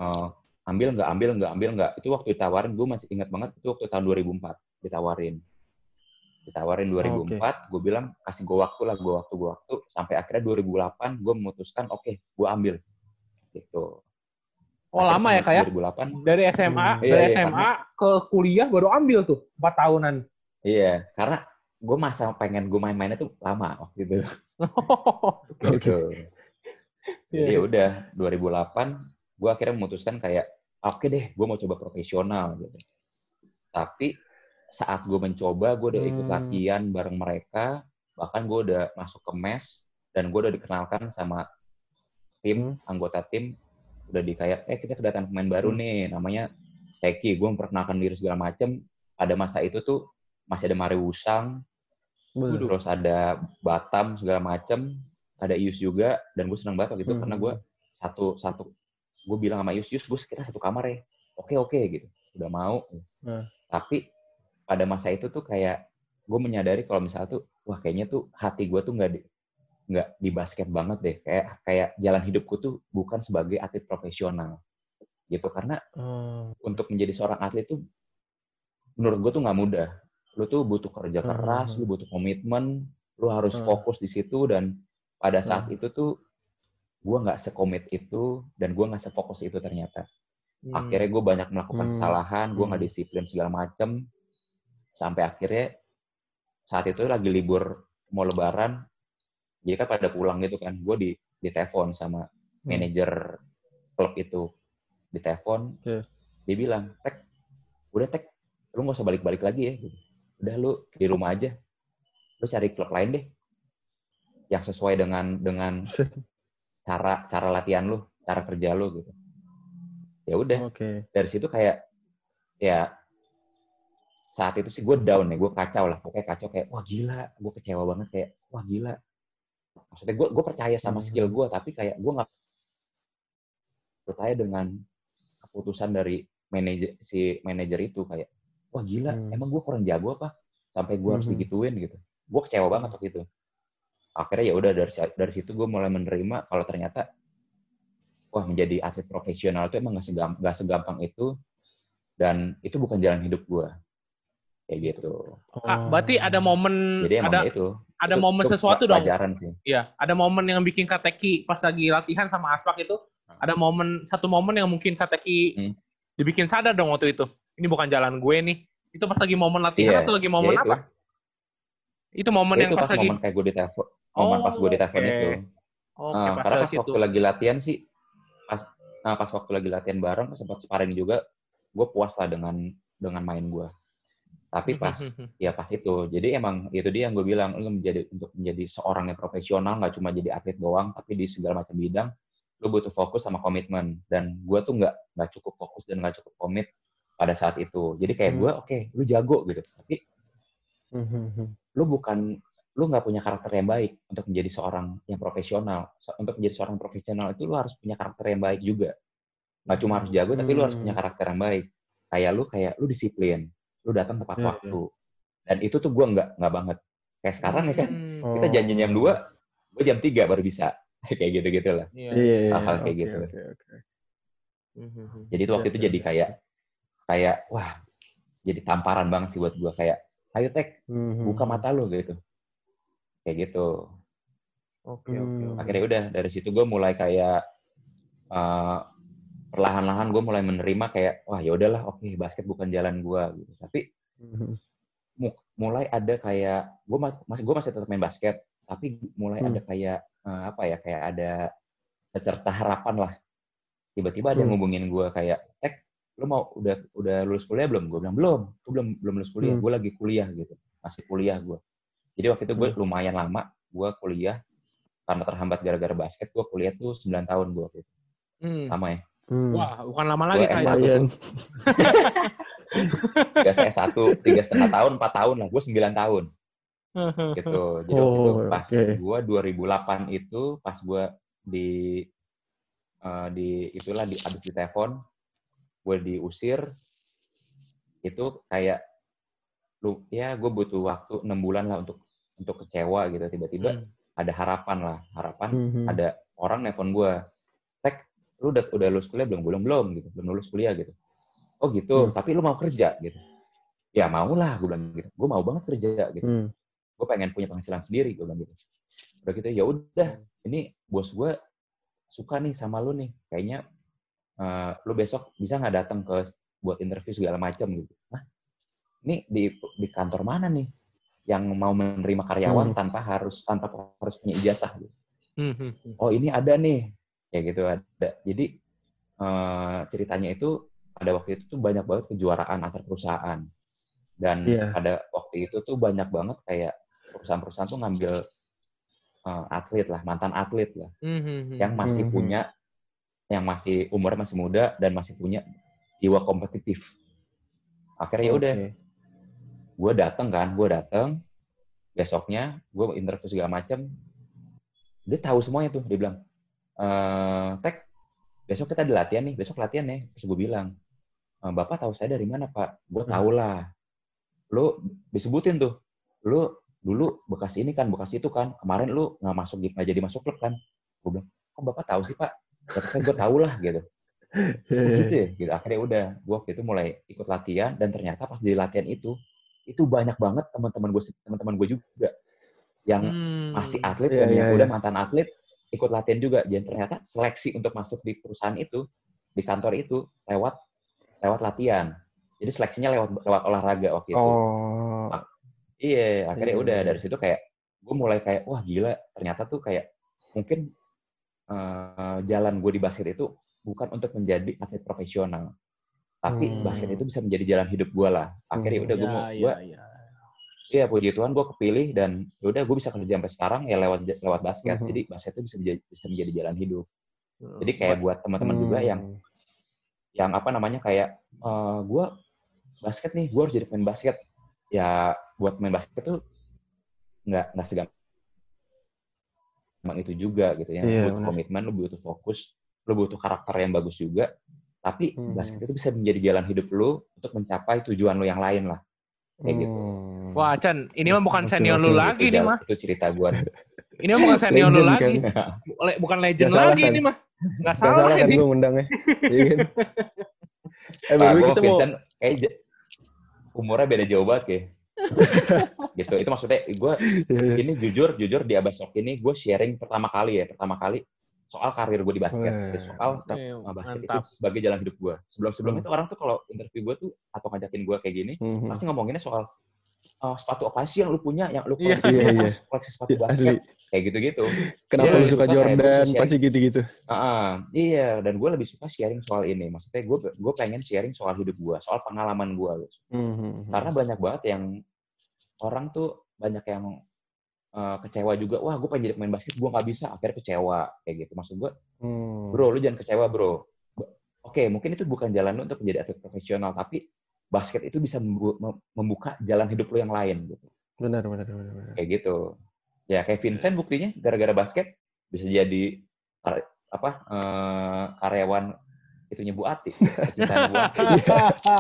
uh, ambil nggak ambil nggak ambil nggak itu waktu ditawarin gue masih ingat banget itu waktu tahun 2004 ditawarin ditawarin 2004 okay. gue bilang kasih gue waktu lah gue waktu gue waktu sampai akhirnya 2008 gue memutuskan oke okay, gue ambil gitu Oh Akhirnya lama ya kayak? 2008. Dari SMA, hmm. dari iya, SMA iya, ke kuliah baru ambil tuh empat tahunan. Iya, karena gue masa pengen gue main-mainnya tuh lama waktu itu. Oh, gitu. Jadi yeah. udah 2008, gue akhirnya memutuskan kayak oke okay deh, gue mau coba profesional gitu. Tapi saat gue mencoba, gue udah ikut hmm. latihan bareng mereka, bahkan gue udah masuk ke mes dan gue udah dikenalkan sama tim hmm. anggota tim udah di kayak eh kita kedatangan pemain baru hmm. nih namanya Teki gue memperkenalkan diri segala macem pada masa itu tuh masih ada Mario Wusang hmm. terus ada Batam segala macem ada Ius juga dan gue seneng banget gitu hmm. karena gue satu satu gue bilang sama Ius Ius gue sekira satu kamar ya oke oke gitu udah mau hmm. tapi pada masa itu tuh kayak gue menyadari kalau misalnya tuh wah kayaknya tuh hati gue tuh nggak nggak di basket banget deh kayak kayak jalan hidupku tuh bukan sebagai atlet profesional gitu karena hmm. untuk menjadi seorang atlet tuh menurut gue tuh nggak mudah lu tuh butuh kerja keras hmm. lu butuh komitmen lu harus hmm. fokus di situ dan pada saat hmm. itu tuh gue nggak sekomit itu dan gue nggak sefokus itu ternyata hmm. akhirnya gue banyak melakukan hmm. kesalahan gue nggak hmm. disiplin segala macem sampai akhirnya saat itu lagi libur mau lebaran jadi kan pada pulang gitu kan gue di di telepon sama hmm. manajer klub itu di telepon yeah. dia bilang tek udah tek lu nggak usah balik-balik lagi ya gitu. udah lu di rumah aja lu cari klub lain deh yang sesuai dengan dengan cara cara latihan lu cara kerja lu gitu. Ya udah. Okay. dari situ kayak ya saat itu sih gue down nih gue kacau lah. Pokoknya kacau kayak wah gila. Gue kecewa banget kayak wah gila. Maksudnya gue gue percaya sama skill hmm. gue tapi kayak gue nggak percaya dengan keputusan dari manajer si manajer itu kayak wah gila. Hmm. emang gue kurang jago apa? Sampai gue harus hmm. digituin gitu. Gue kecewa banget waktu itu akhirnya ya udah dari dari situ gue mulai menerima kalau ternyata wah menjadi atlet profesional itu emang gak, segam, gak segampang itu dan itu bukan jalan hidup gue kayak gitu. Kak, berarti ada momen Jadi ada itu. Ada itu, momen itu sesuatu dong. Sih. Iya, ada momen yang bikin Kateki pas lagi latihan sama Aspak itu, hmm. ada momen satu momen yang mungkin Kateki hmm. dibikin sadar dong waktu itu. Ini bukan jalan gue nih. Itu pas lagi momen latihan yeah. atau lagi momen ya apa? Itu momen ya yang pas, pas lagi momen kayak gue di telepon. Momen oh, pas gue di telepon okay. itu. Oh, okay, uh, karena pas waktu lagi latihan sih pas nah, pas waktu lagi latihan bareng sempat sparring juga gue puas lah dengan dengan main gue tapi pas ya pas itu. Jadi emang itu dia yang gue bilang lu menjadi untuk menjadi seorang yang profesional nggak cuma jadi atlet doang tapi di segala macam bidang lu butuh fokus sama komitmen. Dan gue tuh nggak nggak cukup fokus dan nggak cukup komit pada saat itu. Jadi kayak gue hmm. oke okay, lu jago gitu. Tapi lu bukan lu nggak punya karakter yang baik untuk menjadi seorang yang profesional. Untuk menjadi seorang profesional itu lu harus punya karakter yang baik juga. Nggak cuma harus jago tapi lu harus punya hmm. karakter yang baik. Kayak lu kayak lu disiplin lu datang tepat hmm. waktu. Dan itu tuh gue nggak nggak banget. Kayak sekarang ya kan hmm. kita janji jam dua gue jam tiga baru bisa. Kayak gitu gitu lah yeah. yeah, hal-hal kayak okay, gitu. okay, okay. Hmm, jadi itu waktu itu jadi kayak kayak wah jadi tamparan banget sih buat gue kayak ayo tek buka mata lo gitu kayak gitu oke okay, oke okay, okay. akhirnya udah dari situ gue mulai kayak uh, perlahan-lahan gue mulai menerima kayak wah ya udahlah oke okay, basket bukan jalan gue gitu tapi mm-hmm. mulai ada kayak gue masih gue masih tetap main basket tapi mulai mm. ada kayak uh, apa ya kayak ada secerta harapan lah tiba-tiba ada yang mm. ngubungin gue kayak eh lo mau udah udah lulus kuliah belum gue bilang belum gue belum belum lulus kuliah mm. gue lagi kuliah gitu masih kuliah gue jadi waktu itu gue mm. lumayan lama gue kuliah karena terhambat gara-gara basket gue kuliah tuh 9 tahun gue waktu itu mm. lama ya Hmm. Wah, bukan lama lagi kayak ya saya satu tiga setengah tahun, empat tahun lah. Gue sembilan tahun. gitu. Jadi oh, itu pas okay. gue 2008 itu pas gue di uh, di itulah di abis di telepon, gue diusir. Itu kayak lu ya gue butuh waktu enam bulan lah untuk untuk kecewa gitu. Tiba-tiba hmm. ada harapan lah, harapan hmm. ada orang nelfon gue lu udah udah lulus kuliah belum belum belum gitu belum lulus kuliah gitu oh gitu hmm. tapi lu mau kerja gitu ya mau lah gue bilang gitu gue mau banget kerja gitu hmm. gue pengen punya penghasilan sendiri gue bilang gitu udah gitu ya udah ini bos gue suka nih sama lu nih kayaknya uh, lu besok bisa nggak datang ke buat interview segala macam gitu nah ini di di kantor mana nih yang mau menerima karyawan hmm. tanpa harus tanpa harus punya ijazah gitu. Hmm. hmm, hmm. Oh ini ada nih, ya gitu ada. Jadi uh, ceritanya itu pada waktu itu tuh banyak banget kejuaraan antar perusahaan dan yeah. pada waktu itu tuh banyak banget kayak perusahaan-perusahaan tuh ngambil uh, atlet lah mantan atlet lah mm-hmm. yang masih mm-hmm. punya yang masih umurnya masih muda dan masih punya jiwa kompetitif akhirnya ya udah okay. Gue dateng kan gue dateng. Besoknya gue interview segala macem. Dia tahu semuanya tuh dia bilang e, tek besok kita ada latihan nih besok latihan nih. Terus gue bilang e, bapak tahu saya dari mana pak? Gue hmm. tahu lah. Lu disebutin tuh lu dulu bekas ini kan bekas itu kan kemarin lu nggak masuk nggak jadi masuk klub kan. Gue bilang kok bapak tahu sih pak? Kan gue tahu lah gitu. Gitu ya gitu. Akhirnya udah gue waktu itu mulai ikut latihan dan ternyata pas di latihan itu itu banyak banget teman-teman gue teman-teman gue juga yang hmm. masih atlet yeah, dan yeah, yang yeah. udah mantan atlet ikut latihan juga dan ternyata seleksi untuk masuk di perusahaan itu di kantor itu lewat lewat latihan jadi seleksinya lewat lewat olahraga waktu itu. Oh. Nah, iya, akhirnya yeah. udah iya, dari iya. situ kayak gue mulai kayak wah gila ternyata tuh kayak mungkin uh, jalan gue di basket itu bukan untuk menjadi atlet profesional, tapi hmm. basket itu bisa menjadi jalan hidup gue lah. Akhirnya hmm. udah gue mau gue yeah, Iya, puji Tuhan gue kepilih dan ya udah gue bisa kerja sampai sekarang ya lewat lewat basket. Mm -hmm. Jadi basket itu bisa menjadi, bisa menjadi jalan hidup. Jadi kayak buat teman-teman mm. juga yang hmm. yang apa namanya kayak uh, eh, gue basket nih, gue harus jadi pemain basket. Ya buat main basket tuh nggak nggak segampang itu juga gitu ya. Yeah, butuh komitmen, lu butuh fokus, lu butuh karakter yang bagus juga. Tapi hmm. basket itu bisa menjadi jalan hidup lu untuk mencapai tujuan lu yang lain lah. Kayak gitu. hmm. gitu. Wah, Chan, ini mah bukan senior lu lagi nih mah. Itu cerita gue. ini mah bukan senior lu lagi. Kan? Bukan legend lagi kan? ini mah. Gak salah, salah kan ini. gue undangnya. Iya kan? eh, Pak, kita mau... Kayak umurnya beda jauh banget kayak. gitu itu maksudnya gue yeah, yeah. ini jujur jujur di abasok ini gue sharing pertama kali ya pertama kali soal karir gue di basket oh, soal uh, basket Mantap. itu sebagai jalan hidup gue sebelum sebelumnya hmm. tuh orang tuh kalau interview gue tuh atau ngajakin gue kayak gini hmm. pasti ngomonginnya soal uh, sepatu apa sih yang lu punya yang lu iya. koleksi, yeah, yeah. koleksi sepatu yeah, basket asli. kayak gitu-gitu. Kenapa yeah, lu suka Jordan? Pasti gitu-gitu. Uh, uh, iya, dan gue lebih suka sharing soal ini. Maksudnya gue gue pengen sharing soal hidup gue, soal pengalaman gue. Mm -hmm. Karena banyak banget yang orang tuh banyak yang uh, kecewa juga. Wah, gue pengen jadi pemain basket, gue nggak bisa. Akhirnya kecewa kayak gitu. Maksud gue, mm. bro, lu jangan kecewa, bro. Oke, okay, mungkin itu bukan jalan lu untuk menjadi atlet profesional, tapi basket itu bisa membuka jalan hidup lo yang lain gitu. Benar, benar, benar, benar. Kayak gitu. Ya kayak Vincent buktinya gara-gara basket bisa jadi apa uh, karyawan itunya Bu Ati, Bu Ati.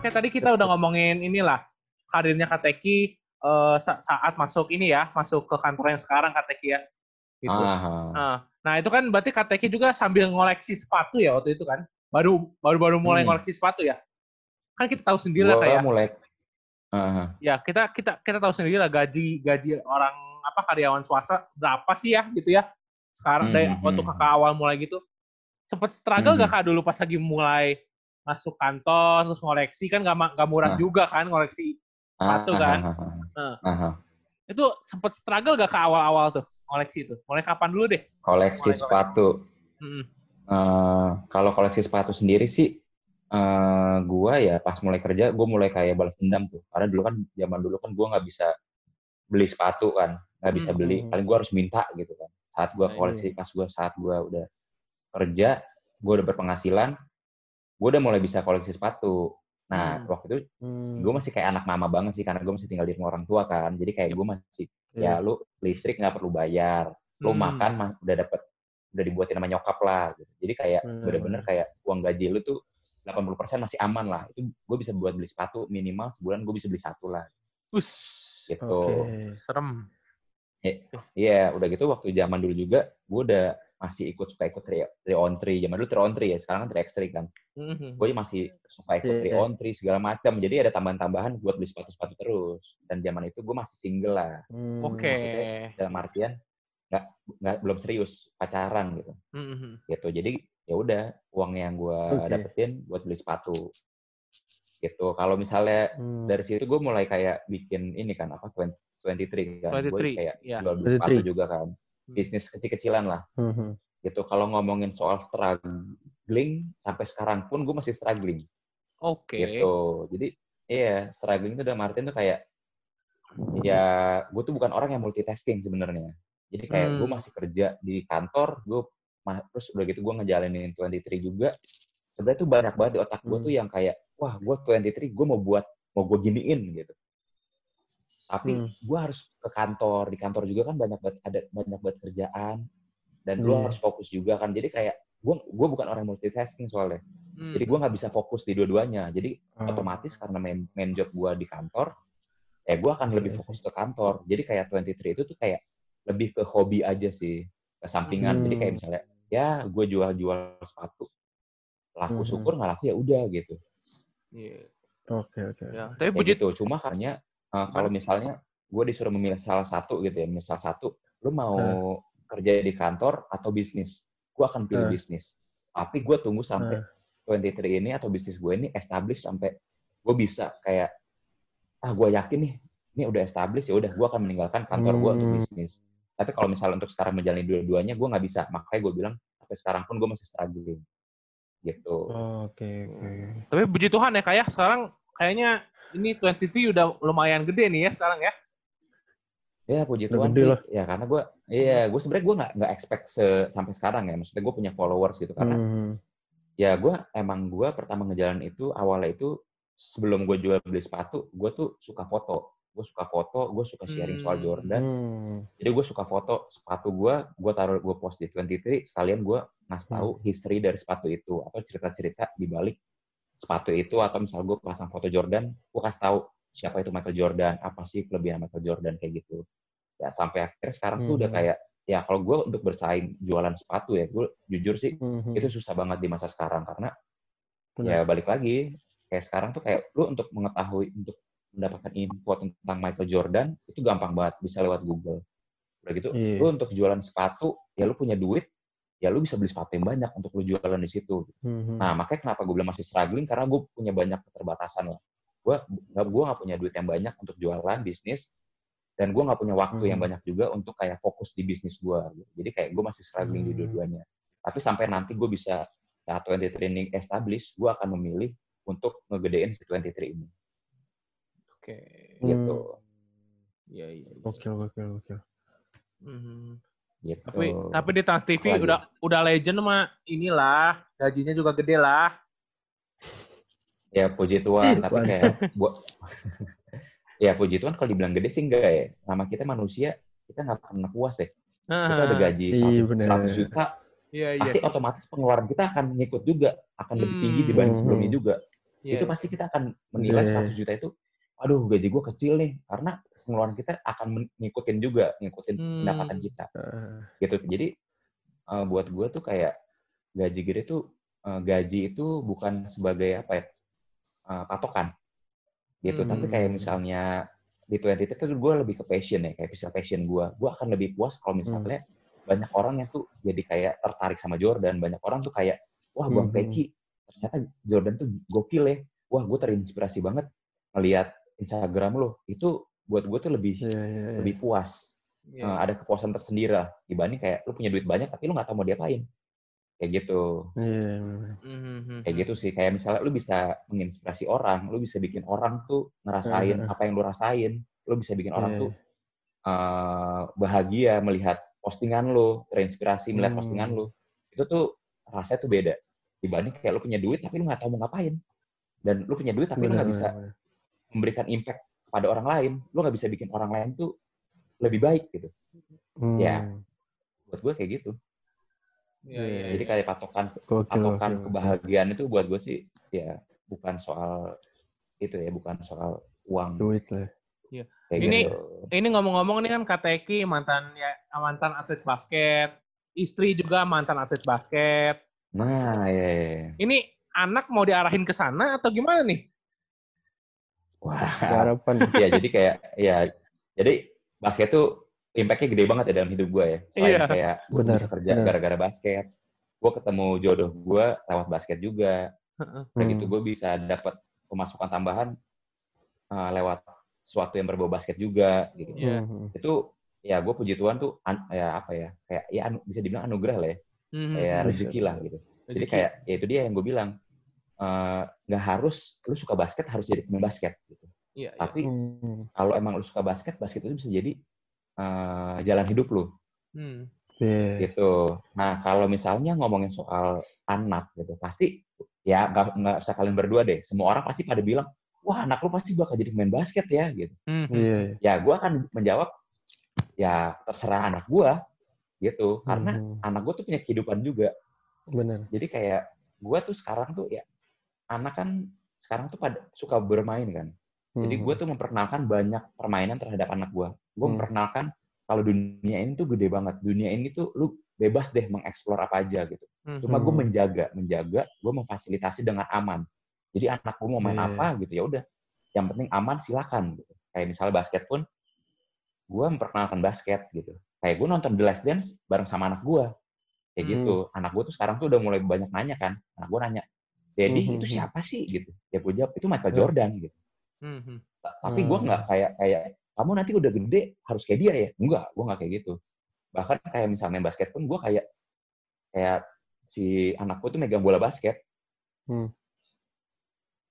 Oke, tadi kita udah ngomongin inilah karirnya Kateki uh, saat masuk ini ya, masuk ke kantor yang sekarang Kateki ya. Gitu. Nah, Nah, itu kan berarti KTK juga sambil ngoleksi sepatu ya waktu itu kan? Baru baru baru mulai hmm. ngoleksi sepatu ya? Kan kita tahu sendiri lah kayak. mulai. Uh-huh. Ya, kita kita kita tahu sendiri lah gaji gaji orang apa karyawan swasta berapa sih ya gitu ya. Sekarang hmm. dari hmm, waktu hmm. kakak awal mulai gitu. Sempet struggle hmm. gak kak dulu pas lagi mulai masuk kantor terus ngoleksi kan gak, gak murah uh. juga kan ngoleksi sepatu kan. Uh, uh, uh. Itu sempet struggle gak ke awal-awal tuh? koleksi itu? Mulai kapan dulu deh? Koleksi Mulai sepatu. Hmm. Uh, kalau koleksi sepatu sendiri sih, uh, gua ya pas mulai kerja, gue mulai kayak balas dendam tuh. Karena dulu kan zaman dulu kan gue nggak bisa beli sepatu kan, nggak bisa beli. Paling gue harus minta gitu kan. Saat gue nah, koleksi, pas gue saat gue udah kerja, gue udah berpenghasilan, gue udah mulai bisa koleksi sepatu. Nah, hmm. waktu itu hmm. gue masih kayak anak mama banget sih karena gue masih tinggal di rumah orang tua kan. Jadi kayak gue masih yeah. ya lu listrik nggak perlu bayar, lu hmm. makan mah udah dapet udah dibuatin sama nyokap lah. Gitu. Jadi kayak hmm. bener-bener kayak uang gaji lu tuh 80% masih aman lah. Itu gue bisa buat beli sepatu minimal sebulan gue bisa beli satu lah. Us. Gitu. Okay. Serem. Iya, yeah, udah gitu waktu zaman dulu juga gue udah masih ikut suka ikut 3 on 3 zaman dulu 3 on 3 ya sekarang kan 3 x 3 kan mm-hmm. gue masih suka ikut 3 yeah, on 3 segala macam jadi ada tambahan-tambahan buat beli sepatu-sepatu terus dan zaman itu gue masih single lah mm. oke okay. dalam artian nggak nggak belum serius pacaran gitu mm-hmm. gitu jadi ya udah uang yang gue okay. dapetin buat beli sepatu gitu kalau misalnya mm. dari situ gue mulai kayak bikin ini kan apa 20, 23 kan 23, gue kayak yeah. jual beli sepatu juga kan. Bisnis kecil-kecilan lah. Mm-hmm. Gitu. Kalau ngomongin soal struggling, sampai sekarang pun gue masih struggling. Oke. Okay. Gitu. Jadi iya, struggling itu udah Martin tuh kayak ya gue tuh bukan orang yang multitasking sebenarnya. Jadi kayak hmm. gue masih kerja di kantor, gue terus udah gitu gue ngejalanin 23 juga. Sebenarnya tuh banyak banget di otak gue hmm. tuh yang kayak, wah gue 23 gue mau buat, mau gue giniin gitu. Tapi hmm. gue harus ke kantor, di kantor juga kan banyak banget ada banyak banget kerjaan dan gue yeah. harus fokus juga kan. Jadi kayak gue gue bukan orang multitasking soalnya. Hmm. Jadi gue nggak bisa fokus di dua-duanya. Jadi hmm. otomatis karena main, main job gue di kantor, ya gue akan lebih fokus ke kantor. Jadi kayak 23 itu tuh kayak lebih ke hobi aja sih, ke sampingan. Hmm. Jadi kayak hmm. misalnya, ya gue jual-jual sepatu, laku hmm. syukur nggak laku ya udah gitu. Iya. Oke oke. Ya, tapi puji tuh. Cuma karena uh, kalau misalnya gue disuruh memilih salah satu gitu ya, misal satu, lu mau uh. kerja di kantor atau bisnis, gue akan pilih uh. bisnis. Tapi gue tunggu sampai uh. 23 ini atau bisnis gue ini establish sampai gue bisa kayak ah gue yakin nih ini udah establish ya udah gue akan meninggalkan kantor gue untuk hmm. bisnis. Tapi kalau misalnya untuk sekarang menjalani dua-duanya gue nggak bisa, makanya gue bilang sampai sekarang pun gue masih struggling gitu. Oke okay, oke. Okay. Tapi puji Tuhan ya kayak ya, sekarang kayaknya ini 23 udah lumayan gede nih ya sekarang ya. Ya puji Tuhan sih. Lah. Ya karena gue, iya gue sebenarnya gue nggak nggak expect se sampai sekarang ya. Maksudnya gue punya followers gitu karena hmm. ya gue emang gue pertama ngejalan itu awalnya itu sebelum gue jual beli sepatu, gue tuh suka foto. Gue suka foto, gue suka sharing hmm. soal Jordan. Hmm. Jadi gue suka foto sepatu gue, gue taruh gue post di 23 sekalian gue ngasih tahu hmm. history dari sepatu itu atau cerita-cerita di balik sepatu itu atau misal gue pasang foto Jordan, gue kasih tahu siapa itu Michael Jordan, apa sih kelebihan Michael Jordan kayak gitu. Ya sampai akhirnya sekarang hmm. tuh udah hmm. kayak ya kalau gue untuk bersaing jualan sepatu ya, gue jujur sih hmm. itu susah banget di masa sekarang karena Benar. ya balik lagi kayak sekarang tuh kayak lu untuk mengetahui untuk mendapatkan info tentang Michael Jordan itu gampang banget bisa lewat Google. Udah gitu, yeah. lu untuk jualan sepatu ya lu punya duit ya lu bisa beli sepatu yang banyak untuk lu jualan di situ. Mm-hmm. Nah, makanya kenapa gue bilang masih struggling karena gue punya banyak keterbatasan lah. Gue nggak gue nggak punya duit yang banyak untuk jualan bisnis dan gue nggak punya waktu mm-hmm. yang banyak juga untuk kayak fokus di bisnis gue. Jadi kayak gue masih struggling mm-hmm. di dua-duanya. Tapi sampai nanti gue bisa saat 23 training establish, gue akan memilih untuk ngegedein si 23 ini. Oke. Okay. Gitu. Iya, iya. iya. Oke, oke, oke. Gitu. Tapi tapi di Trans TV Lagi. udah udah legend mah inilah gajinya juga gede lah. Ya puji Tuhan, tapi kayak buat ya puji Tuhan kalau dibilang gede sih enggak ya. Nama kita manusia, kita nggak pernah puas ya. Kita ada gaji iya, 100 juta, Iya, iya. Pasti otomatis pengeluaran kita akan ngikut juga, akan lebih tinggi dibanding hmm. sebelumnya juga. Yeah. Itu pasti kita akan menilai yeah. 100 juta itu, aduh gaji gue kecil nih, karena pengeluaran kita akan ngikutin juga, ngikutin hmm. pendapatan kita. Gitu. Jadi uh, buat gue tuh kayak gaji gede tuh uh, gaji itu bukan sebagai apa ya uh, patokan gitu. Hmm. Tapi kayak hmm. misalnya di 20 itu gue lebih ke passion ya, kayak bisa passion gue. Gue akan lebih puas kalau hmm. misalnya hmm. banyak orang yang tuh jadi kayak tertarik sama Jordan. Banyak orang tuh kayak, wah Bang hmm. Peki, ternyata Jordan tuh gokil ya. Wah gue terinspirasi banget melihat Instagram lo. Itu buat gue tuh lebih yeah, yeah, yeah. lebih puas yeah. uh, ada kepuasan tersendiri lah dibanding kayak lu punya duit banyak tapi lu nggak tahu mau diapain kayak gitu yeah. Iya, mm-hmm. kayak gitu sih kayak misalnya lu bisa menginspirasi orang lu bisa bikin orang tuh ngerasain yeah. apa yang lu rasain lu bisa bikin orang yeah. tuh uh, bahagia melihat postingan lu terinspirasi melihat hmm. postingan lu itu tuh rasanya tuh beda dibanding kayak lu punya duit tapi lu nggak tahu mau ngapain dan lu punya duit tapi bener, lu nggak bisa memberikan impact pada orang lain, lu nggak bisa bikin orang lain tuh lebih baik gitu. Hmm. Ya, buat gue kayak gitu. Ya, ya, Jadi kayak patokan gokil, patokan gokil. kebahagiaan itu buat gue sih ya bukan soal itu ya, bukan soal uang. Duit lah. Iya. ini gitu. ini ngomong-ngomong ini kan KTK mantan ya mantan atlet basket, istri juga mantan atlet basket. Nah, ya. ya. Ini anak mau diarahin ke sana atau gimana nih? Wah, harapan. ya jadi kayak ya jadi basket tuh impact-nya gede banget ya dalam hidup gue ya. Selain yeah. kayak gue bisa kerja gara-gara basket, gue ketemu jodoh gue lewat basket juga. Udah gitu gue bisa dapat pemasukan tambahan uh, lewat sesuatu yang berbau basket juga gitu. Yeah. Itu ya gue puji Tuhan tuh an, ya apa ya kayak ya anu, bisa dibilang anugerah lah ya. Mm-hmm. Kayak rezeki lah gitu. Rezeki. Jadi kayak ya itu dia yang gue bilang nggak uh, harus lu suka basket harus jadi pemain basket gitu. Iya, iya. Tapi iya. kalau emang lu suka basket, basket itu bisa jadi uh, jalan hidup lu. Hmm. Yeah. Gitu. Nah kalau misalnya ngomongin soal anak gitu, pasti ya nggak nggak usah kalian berdua deh. Semua orang pasti pada bilang, wah anak lu pasti bakal jadi pemain basket ya gitu. Hmm. Yeah. Ya gue akan menjawab, ya terserah anak gue gitu. Karena hmm. anak gue tuh punya kehidupan juga. Benar. Jadi kayak gue tuh sekarang tuh ya anak kan sekarang tuh pada suka bermain kan. Jadi gue hmm. tuh memperkenalkan banyak permainan terhadap anak gue. Gue hmm. memperkenalkan kalau dunia ini tuh gede banget. Dunia ini tuh lu bebas deh mengeksplor apa aja gitu. Hmm. Cuma gue menjaga, menjaga, gue memfasilitasi dengan aman. Jadi anak gue mau main yeah. apa gitu ya udah. Yang penting aman silakan gitu. Kayak misalnya basket pun, gue memperkenalkan basket gitu. Kayak gue nonton The Last Dance bareng sama anak gue. Kayak hmm. gitu. Anak gue tuh sekarang tuh udah mulai banyak nanya kan. Anak gue nanya, jadi mm-hmm. itu hmm, hmm. siapa sih gitu? Ya gue jawab itu Michael Jordan gitu. Mm-hmm. Tapi gue nggak kayak kayak kamu nanti udah gede harus kayak dia ya? Enggak, gue nggak kayak gitu. Bahkan kayak misalnya main basket pun gue kayak kayak si anakku tuh megang bola basket. Mm.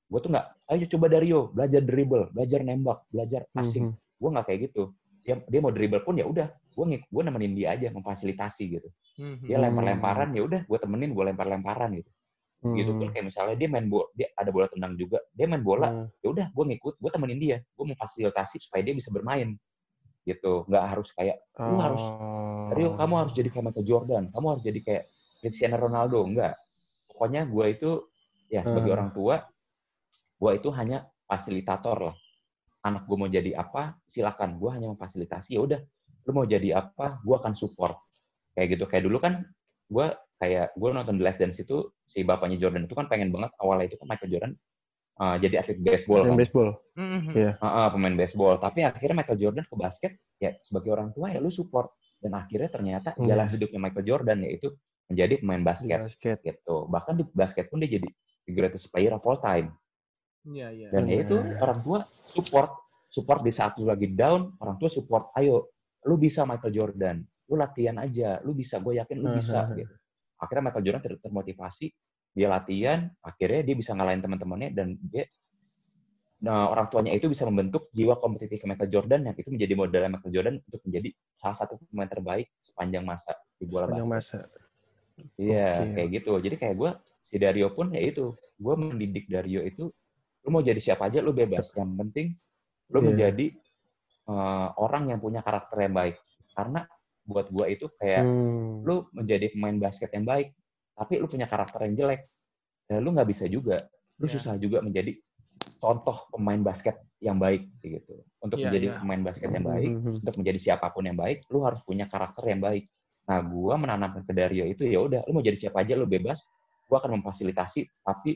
Gue tuh nggak, ayo coba Dario belajar dribble, belajar nembak, belajar passing. Mm-hmm. Gue nggak kayak gitu. Dia, dia mau dribble pun ya udah, gue gue nemenin dia aja memfasilitasi gitu. Mm-hmm. Dia lempar-lemparan ya udah, gue temenin gue lempar-lemparan gitu hmm. gitu pun kayak misalnya dia main bola dia ada bola tendang juga dia main bola hmm. ya udah gue ngikut gue temenin dia gue memfasilitasi supaya dia bisa bermain gitu nggak harus kayak lu oh. harus Rio kamu harus jadi kayak Michael Jordan kamu harus jadi kayak Cristiano Ronaldo enggak pokoknya gue itu ya sebagai hmm. orang tua gue itu hanya fasilitator lah anak gue mau jadi apa silakan gue hanya memfasilitasi ya udah lu mau jadi apa gue akan support kayak gitu kayak dulu kan gue kayak gue nonton The Last Dance itu si bapaknya Jordan itu kan pengen banget awalnya itu kan Michael Jordan uh, jadi atlet baseball kan. baseball. Mm-hmm. Yeah. Uh, uh, pemain baseball. Tapi akhirnya Michael Jordan ke basket ya sebagai orang tua ya lu support dan akhirnya ternyata mm. jalan hidupnya Michael Jordan yaitu menjadi pemain basket, basket. gitu. Bahkan di basket pun dia jadi the greatest player of all time. Iya, yeah, iya. Yeah. Dan yeah. ya itu orang tua support support di saat lu lagi down, orang tua support, ayo lu bisa Michael Jordan, lu latihan aja, lu bisa, gue yakin lu bisa gitu akhirnya Michael Jordan ter termotivasi dia latihan akhirnya dia bisa ngalahin teman-temannya dan dia nah, orang tuanya itu bisa membentuk jiwa kompetitif Michael Jordan yang itu menjadi modal Michael Jordan untuk menjadi salah satu pemain terbaik sepanjang masa di bola sepanjang masa. Iya okay. kayak gitu. Jadi kayak gue si Dario pun ya itu gue mendidik Dario itu lu mau jadi siapa aja lu bebas. Yang penting lu yeah. menjadi uh, orang yang punya karakter yang baik. Karena buat gue itu kayak hmm. lu menjadi pemain basket yang baik tapi lu punya karakter yang jelek ya lu nggak bisa juga lu yeah. susah juga menjadi contoh pemain basket yang baik gitu untuk yeah, menjadi yeah. pemain basket yang baik mm -hmm. untuk menjadi siapa pun yang baik lu harus punya karakter yang baik nah gue menanamkan ke Dario itu ya udah lu mau jadi siapa aja lu bebas gue akan memfasilitasi tapi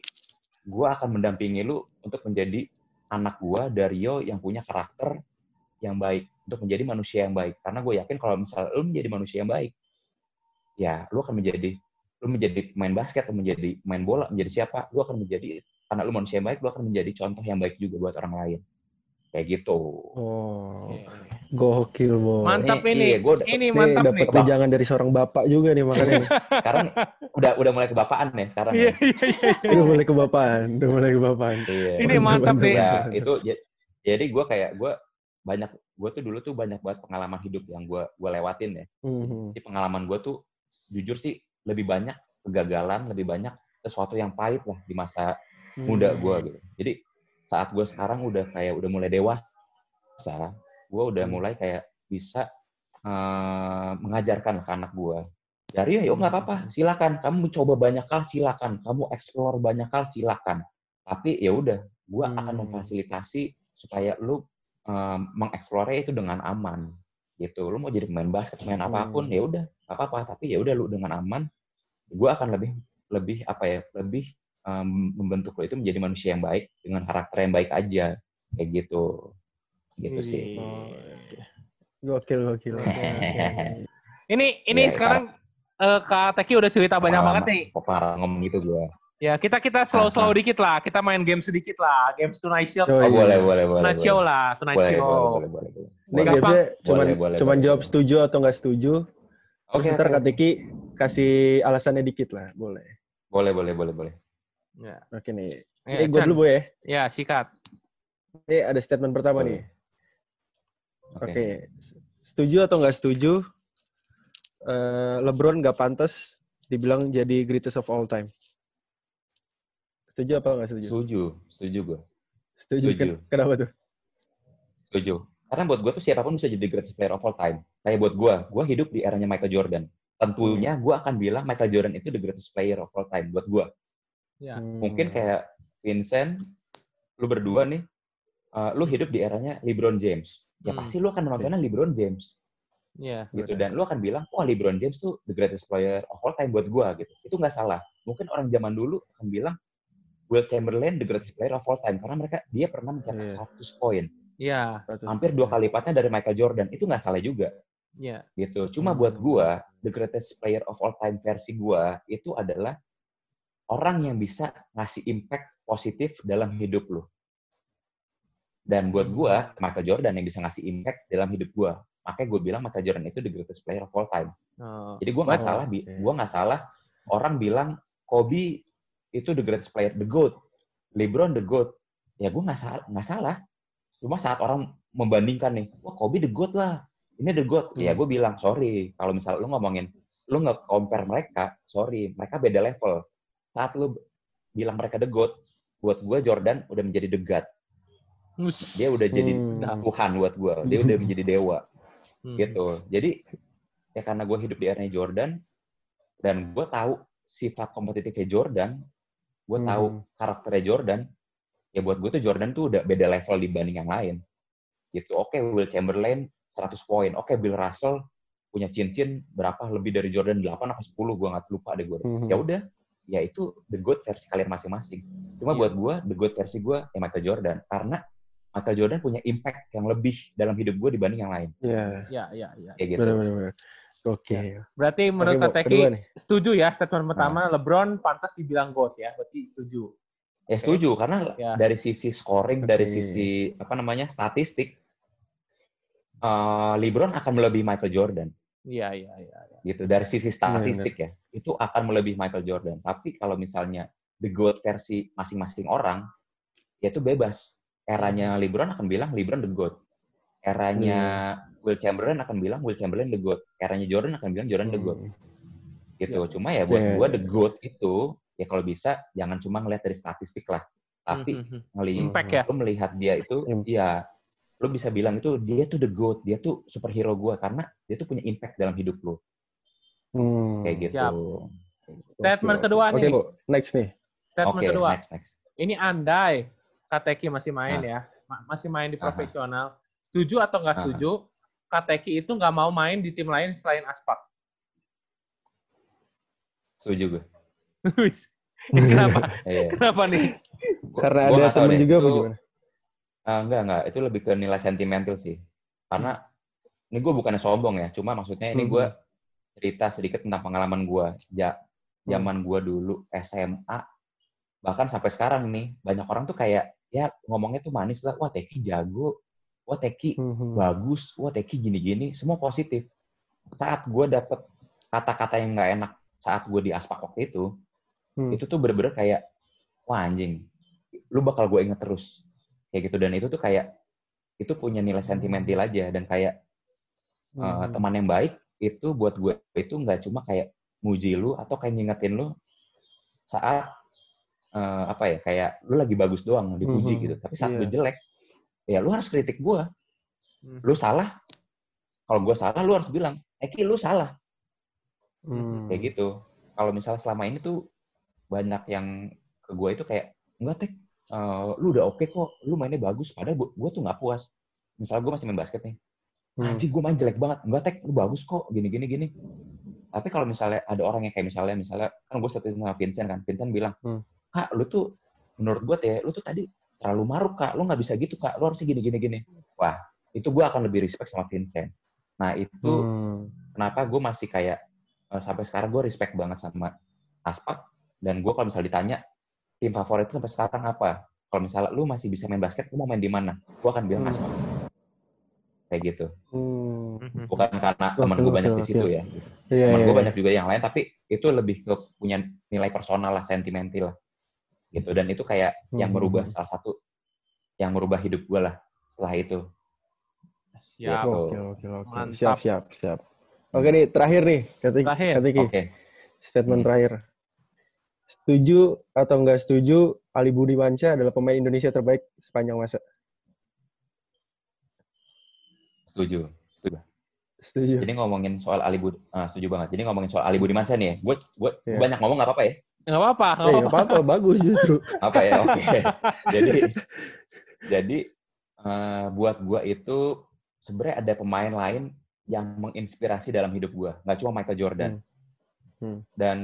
gue akan mendampingi lu untuk menjadi anak gue Dario yang punya karakter yang baik untuk menjadi manusia yang baik. Karena gue yakin kalau misalnya lu menjadi manusia yang baik, ya lu akan menjadi lu menjadi pemain basket, lu menjadi main bola, menjadi siapa, lu akan menjadi karena lu manusia yang baik, lu akan menjadi contoh yang baik juga buat orang lain. Kayak gitu. Oh, gokil, Bo. Mantap ini. Iya, gua ini mantap nih. Dapat jangan dari seorang bapak juga nih makanya. sekarang udah udah mulai kebapaan nih sekarang. Iya, iya, iya. Udah mulai kebapaan, udah mulai kebapaan. Iya. Ini mantap nih. Ya, itu jadi gue kayak gue banyak gue tuh dulu tuh banyak banget pengalaman hidup yang gue gue lewatin ya. Mm-hmm. Jadi pengalaman gue tuh jujur sih lebih banyak kegagalan, lebih banyak sesuatu yang pahit lah di masa mm-hmm. muda gue gitu. Jadi saat gue sekarang udah kayak udah mulai dewasa, gue udah mm-hmm. mulai kayak bisa uh, mengajarkan ke anak gue. Dari ya, yuk nggak apa-apa, silakan. Kamu mencoba banyak hal, silakan. Kamu explore banyak hal, silakan. Tapi ya udah, gue hmm. akan memfasilitasi supaya lu um, mengeksplornya itu dengan aman gitu. Lu mau jadi pemain basket pemain apa pun hmm. ya udah apa apa tapi ya udah lu dengan aman gue akan lebih lebih apa ya lebih um, membentuk lo itu menjadi manusia yang baik dengan karakter yang baik aja kayak gitu. Gitu Wih. sih gokil gokil, ini ini ya, sekarang uh, kak Teki udah cerita banyak banget nih. parah ngomong gitu gue Ya, kita kita slow slow dikit lah. Kita main game sedikit lah. Games Tonight Show. Oh, oh boleh, boleh, boleh. Tonight Show lah, Tonight boleh, Show. Boleh, boleh, boleh. Ini gamesnya cuman, boleh, cuman boleh, jawab setuju atau nggak setuju. Terus okay, ntar okay. Katiki kasih alasannya dikit lah, boleh. Boleh, boleh, boleh, boleh. Ya. Oke nih. Ya, Ini gue dulu, ya. Ya, sikat. Ini ada statement pertama boleh. nih. Oke. Okay. Setuju atau nggak setuju? Uh, LeBron nggak pantas dibilang jadi greatest of all time. Setuju apa nggak setuju? Setuju, setuju gue. Setuju. setuju. Kenapa tuh? Setuju. Karena buat gue tuh siapa pun bisa jadi greatest player of all time. Kayak buat gue, gue hidup di eranya Michael Jordan. Tentunya gue akan bilang Michael Jordan itu the greatest player of all time buat gue. Ya. Hmm. Mungkin kayak Vincent, lu berdua nih, uh, lu hidup di eranya LeBron James. Ya hmm. pasti lu akan menontonnya LeBron James. Iya. Yeah, gitu dan lu akan bilang, "Wah, LeBron James tuh the greatest player of all time buat gua." gitu. Itu nggak salah. Mungkin orang zaman dulu akan bilang, Will Chamberlain the greatest player of all time karena mereka dia pernah mencetak yeah. 100 poin. Iya. Yeah. Hampir dua kali lipatnya dari Michael Jordan. Itu nggak salah juga. Iya. Yeah. Gitu. Cuma hmm. buat gua, the greatest player of all time versi gua itu adalah orang yang bisa ngasih impact positif dalam hidup lu. Dan buat gua, Michael Jordan yang bisa ngasih impact dalam hidup gua. Makanya gue bilang Michael Jordan itu the greatest player of all time. Oh. Jadi gue nggak oh, salah, okay. gue nggak salah orang bilang Kobe itu the greatest player, the GOAT. LeBron the GOAT. Ya gue nggak salah, nggak salah. Cuma saat orang membandingkan nih, wah Kobe the GOAT lah. Ini the GOAT. Ya, hmm. Ya gue bilang, sorry. Kalau misalnya lu ngomongin, lu nggak compare mereka, sorry. Mereka beda level. Saat lu bilang mereka the GOAT, buat gue Jordan udah menjadi the God. Dia udah jadi hmm. Tuhan buat gue. Dia udah menjadi dewa. Hmm. Gitu. Jadi, ya karena gue hidup di era Jordan, dan gue tahu sifat kompetitifnya Jordan, gue hmm. tahu karakternya Jordan ya buat gue tuh Jordan tuh udah beda level dibanding yang lain gitu oke okay, Will Chamberlain 100 poin oke okay, Bill Russell punya cincin berapa lebih dari Jordan 8 atau 10 gue nggak lupa deh gue hmm. ya udah ya itu the good versi kalian masing-masing cuma yeah. buat gue the good versi gue ya Michael Jordan karena Michael Jordan punya impact yang lebih dalam hidup gue dibanding yang lain. Iya. Iya, iya, iya. Kayak gitu. Benar, benar, benar. Oke. Okay. Ya. Berarti menurut okay, Teki setuju ya statement pertama nah. LeBron pantas dibilang GOAT ya. Berarti setuju. Ya setuju okay. karena ya. dari sisi scoring, okay. dari sisi apa namanya statistik, uh, LeBron akan melebihi Michael Jordan. Iya iya iya. Ya. Gitu dari sisi statistik ya, ya itu akan melebihi Michael Jordan. Tapi kalau misalnya the GOAT versi masing-masing orang, ya itu bebas. Eranya LeBron akan bilang LeBron the GOAT. Eranya hmm Will Chamberlain akan bilang Will Chamberlain the GOAT. Eranya Jordan akan bilang Jordan the GOAT. Hmm. Gitu. Ya. Cuma ya buat yeah. gue the GOAT itu, ya kalau bisa jangan cuma ngelihat dari statistik lah. Tapi mm -hmm. ngelihat, Impact ya? lu melihat dia itu, mm. ya lu bisa bilang itu dia tuh the GOAT, dia tuh superhero gue karena dia tuh punya impact dalam hidup lu. Hmm. Kayak gitu. Siap. Statement okay. kedua okay, nih. Bu. Next nih. Statement okay, kedua. Next, next. Ini andai Kateki masih main nah. ya, masih main di profesional. Setuju atau nggak setuju? Kateki itu nggak mau main di tim lain selain Aspak. Setuju gue. Kenapa? Iya. Kenapa nih? Karena ada temen juga itu, gimana? Uh, enggak, enggak. Itu lebih ke nilai sentimental sih. Karena hmm. ini gue bukannya sombong ya, cuma maksudnya ini hmm. gue cerita sedikit tentang pengalaman gue. Ja, zaman hmm. gue dulu SMA, bahkan sampai sekarang nih, banyak orang tuh kayak, ya ngomongnya tuh manis lah, wah Teki jago, wah Teki mm-hmm. bagus, wah Teki gini-gini, semua positif. Saat gue dapet kata-kata yang nggak enak saat gue di aspak waktu itu, mm. itu tuh bener-bener kayak, wah anjing, lu bakal gue inget terus. Kayak gitu, dan itu tuh kayak, itu punya nilai sentimental aja, dan kayak mm. uh, teman yang baik, itu buat gue itu nggak cuma kayak muji lu, atau kayak ngingetin lu saat uh, apa ya kayak lu lagi bagus doang dipuji mm-hmm. gitu tapi saat yeah. lu jelek ya lu harus kritik gue. Hmm. Lu salah. Kalau gue salah, lu harus bilang, Eki lu salah. Hmm. Kayak gitu. Kalau misalnya selama ini tuh banyak yang ke gue itu kayak, enggak tek, uh, lu udah oke okay kok, lu mainnya bagus. Padahal gue tuh nggak puas. Misalnya gue masih main basket nih. hmm. anjing gue main jelek banget enggak tek lu bagus kok gini gini gini tapi kalau misalnya ada orang yang kayak misalnya misalnya kan gue satu sama Vincent kan Vincent bilang hmm. kak lu tuh menurut gue ya lu tuh tadi terlalu maruk kak. Lu nggak bisa gitu kak. Lu harusnya gini gini gini. Wah itu gue akan lebih respect sama Vincent. Nah itu hmm. kenapa gue masih kayak uh, sampai sekarang gue respect banget sama Aspak. Dan gue kalau misalnya ditanya tim favorit itu sampai sekarang apa? Kalau misalnya lu masih bisa main basket lu mau main di mana? Gue akan bilang hmm. Aspak. Kayak gitu. Hmm. bukan karena teman gue banyak di situ ya. Yeah, teman yeah, gue yeah. banyak juga yang lain tapi itu lebih ke punya nilai personal lah sentimental lah gitu. Dan itu kayak hmm. yang merubah salah satu yang merubah hidup gue lah setelah itu. Siap. Gitu. oke oke oke. Siap siap siap. Oke nih terakhir nih kata terakhir. Oke. Okay. statement hmm. terakhir. Setuju atau enggak setuju Ali Budi Mansyah adalah pemain Indonesia terbaik sepanjang masa? Setuju. Setuju. Setuju. Jadi ngomongin soal Ali Budi uh, setuju banget. Jadi ngomongin soal Ali Budi Mansyah nih ya. Gue gue yeah. banyak ngomong nggak apa-apa ya Nggak apa-apa. Nggak eh, apa-apa. apa bagus justru. apa ya? Oke. Okay. jadi, jadi uh, buat gue itu sebenarnya ada pemain lain yang menginspirasi dalam hidup gue. Nggak cuma Michael Jordan. Hmm. Hmm. Dan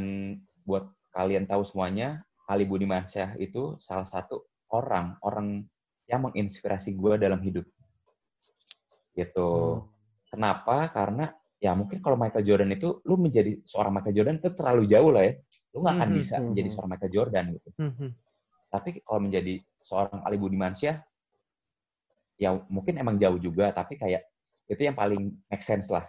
buat kalian tahu semuanya, Ali Budi Mansyah itu salah satu orang orang yang menginspirasi gue dalam hidup. Gitu. Hmm. Kenapa? Karena ya mungkin kalau Michael Jordan itu lu menjadi seorang Michael Jordan itu terlalu jauh lah ya lu nggak akan mm -hmm. bisa menjadi hmm, seorang Michael Jordan gitu. Mm -hmm. Tapi kalau menjadi seorang Ali Budimansyah, ya mungkin emang jauh juga, tapi kayak itu yang paling make sense lah,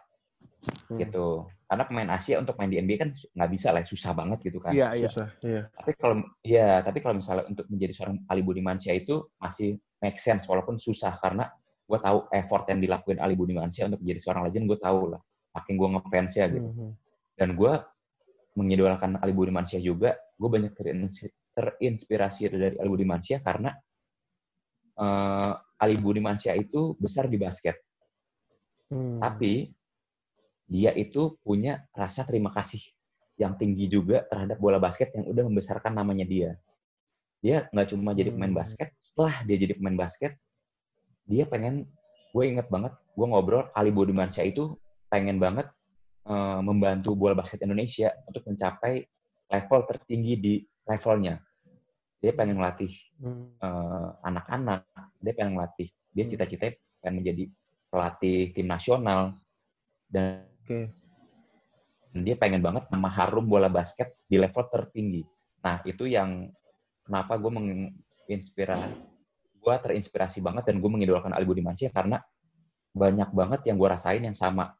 hmm. gitu. Karena pemain Asia untuk main di NBA kan nggak bisa lah, susah banget gitu kan. Iya, iya. Susah, iya. Tapi kalau ya, tapi kalau misalnya untuk menjadi seorang Ali Budimansyah itu masih make sense walaupun susah karena gue tahu effort yang dilakukan Ali Budimansyah untuk menjadi seorang legend gue tahu lah. Makin gue ngefans ya gitu. Mm -hmm. Dan gue mengidolakan Ali Budi Mansyah juga, gue banyak terinspirasi dari Ali Budi Mansyah karena uh, Ali Budi Mansyah itu besar di basket. Hmm. Tapi dia itu punya rasa terima kasih yang tinggi juga terhadap bola basket yang udah membesarkan namanya dia. Dia nggak cuma jadi pemain hmm. basket, setelah dia jadi pemain basket, dia pengen, gue inget banget, gue ngobrol, Ali Budi Mansyah itu pengen banget uh, membantu bola basket Indonesia untuk mencapai level tertinggi di levelnya. Dia pengen melatih hmm. uh, anak-anak, dia pengen melatih, dia hmm. cita-citanya pengen menjadi pelatih tim nasional dan okay. dia pengen banget nama harum bola basket di level tertinggi. Nah itu yang kenapa gue menginspirasi, gue terinspirasi banget dan gue mengidolakan Ali Budi Mansyah karena banyak banget yang gue rasain yang sama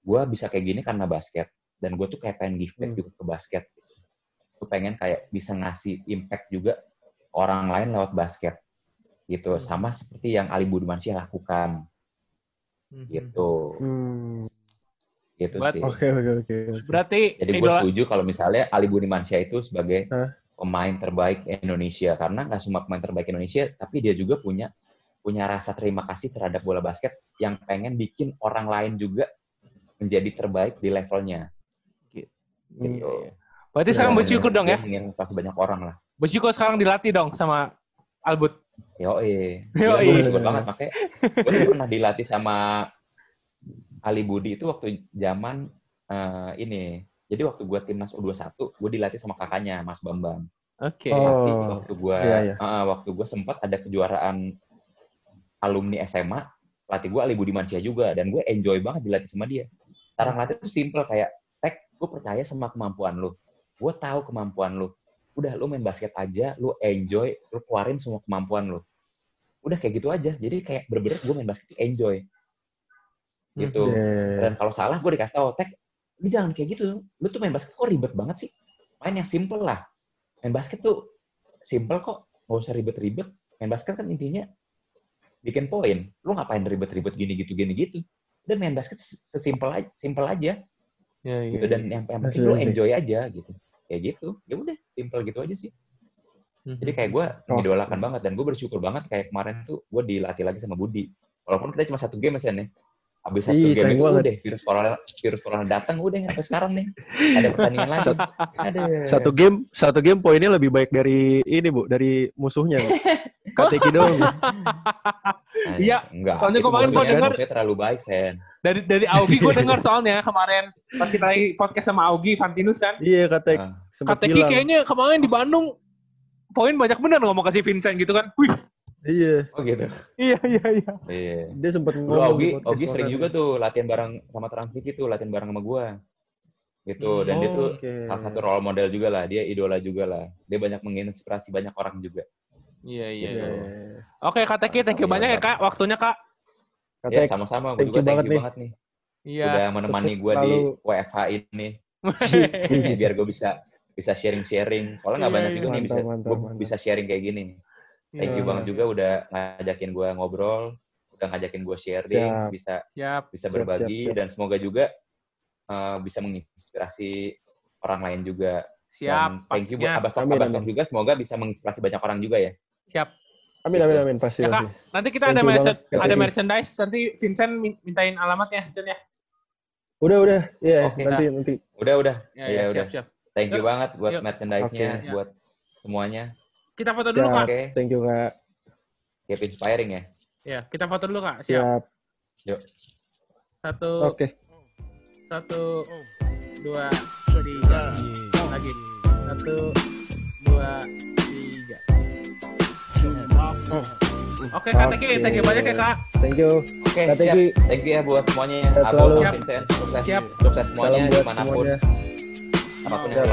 gue bisa kayak gini karena basket dan gue tuh kayak pengen give back hmm. juga ke basket gue pengen kayak bisa ngasih impact juga orang lain lewat basket gitu hmm. sama seperti yang Ali Budimansyah lakukan hmm. gitu hmm. gitu But, sih oke oke oke berarti jadi gue setuju kalau misalnya Ali Budimansyah itu sebagai huh? pemain terbaik Indonesia karena nggak cuma pemain terbaik Indonesia tapi dia juga punya punya rasa terima kasih terhadap bola basket yang pengen bikin orang lain juga menjadi terbaik di levelnya. Gitu. gitu. Berarti sekarang bersyukur dong ya? Ingin pasti banyak orang lah. Bersyukur sekarang dilatih dong sama Albut. Yo eh. Yo iya. Bersyukur banget makanya gue pernah dilatih sama Ali Budi itu waktu zaman uh, ini. Jadi waktu gue timnas U21, gue dilatih sama kakaknya Mas Bambang. Oke. Okay. Oh, waktu gue iya, iya. Uh, waktu gue sempat ada kejuaraan alumni SMA, pelatih gue Ali Budi Mansyah juga dan gue enjoy banget dilatih sama dia cara ngelatih itu simple kayak tek gue percaya sama kemampuan lu. Gue tahu kemampuan lu. Udah lu main basket aja lu enjoy lu keluarin semua kemampuan lu. Udah kayak gitu aja. Jadi kayak bener-bener gue main basket itu enjoy. Gitu. Dan kalau salah gue dikasih tau tek lu jangan kayak gitu. Lu tuh main basket kok ribet banget sih? Main yang simple lah. Main basket tuh simple kok. Nggak usah ribet-ribet. Main basket kan intinya bikin poin. Lu ngapain ribet-ribet gini gitu gini gitu udah main basket sesimpel aja, simple aja. Ya, ya, gitu dan ya. yang, yang penting lu enjoy aja gitu. Kayak gitu. Ya udah, simple gitu aja sih. Hmm. Jadi kayak gue oh. mengidolakan banget dan gue bersyukur banget kayak kemarin tuh gue dilatih lagi sama Budi. Walaupun kita cuma satu game ya nih. Habis satu Ih, game itu banget. udah virus corona virus corona datang udah sampai sekarang nih. Ada pertandingan lagi. Satu, satu game satu game poinnya lebih baik dari ini Bu, dari musuhnya. Bu. KTK doang. Iya. Enggak. Soalnya kemarin gue denger. Saya terlalu baik, Sen. Dari dari Augie gue denger soalnya kemarin pas kita lagi podcast sama Augie Fantinus kan. Iya KTK. Uh. KTK kayaknya kemarin di Bandung poin banyak bener ngomong kasih Vincent gitu kan. Wih. Iya. Oh gitu. iya iya iya. Iya. Dia sempat ngomong. Augie, Augie sering juga tuh latihan bareng sama Transviki tuh, latihan bareng sama gua gitu dan oh, dia tuh okay. salah satu role model juga lah dia idola juga lah dia banyak menginspirasi banyak orang juga iya iya, gitu. iya. oke kak Teki thank you iya, banyak ya kak waktunya kak ya sama-sama gue juga thank you banget nih iya udah menemani gue di WFH ini biar gue bisa bisa sharing sharing soalnya nggak iya, banyak juga nih bisa bisa sharing kayak gini thank you banget juga udah ngajakin gue ngobrol udah ngajakin gue sharing siap. bisa siap. bisa berbagi siap, siap, siap. dan semoga juga uh, bisa menginspirasi orang lain juga. Siap. Dan thank you buat Abas Abas juga semoga bisa menginspirasi banyak orang juga ya. Siap. Amin amin amin pasti. Ya, Kak, nanti kita ada merchandise, ada merchandise nanti Vincent mintain alamatnya, Jen ya. Udah udah, iya yeah, okay, nanti nah. nanti. Udah udah. Ya, ya, ya udah. Siap, siap. Thank you Yuk. banget buat merchandise-nya, okay. buat semuanya. Kita foto dulu, Kak. Okay. Thank you, Kak. Keep inspiring ya. Ya, kita foto dulu, Kak. Siap. Siap. Yuk. Satu. Oke. Okay. Satu, dua, tiga. Lagi. Satu, dua, tiga. Oke, Kak Teki. Thank you banyak ya, Kak. Thank you. Oke, okay, siap. Thank you ya buat semuanya ya. Selalu. Vincent. Sukses, siap. sukses semuanya di mana pun. Semuanya. Apa pun yang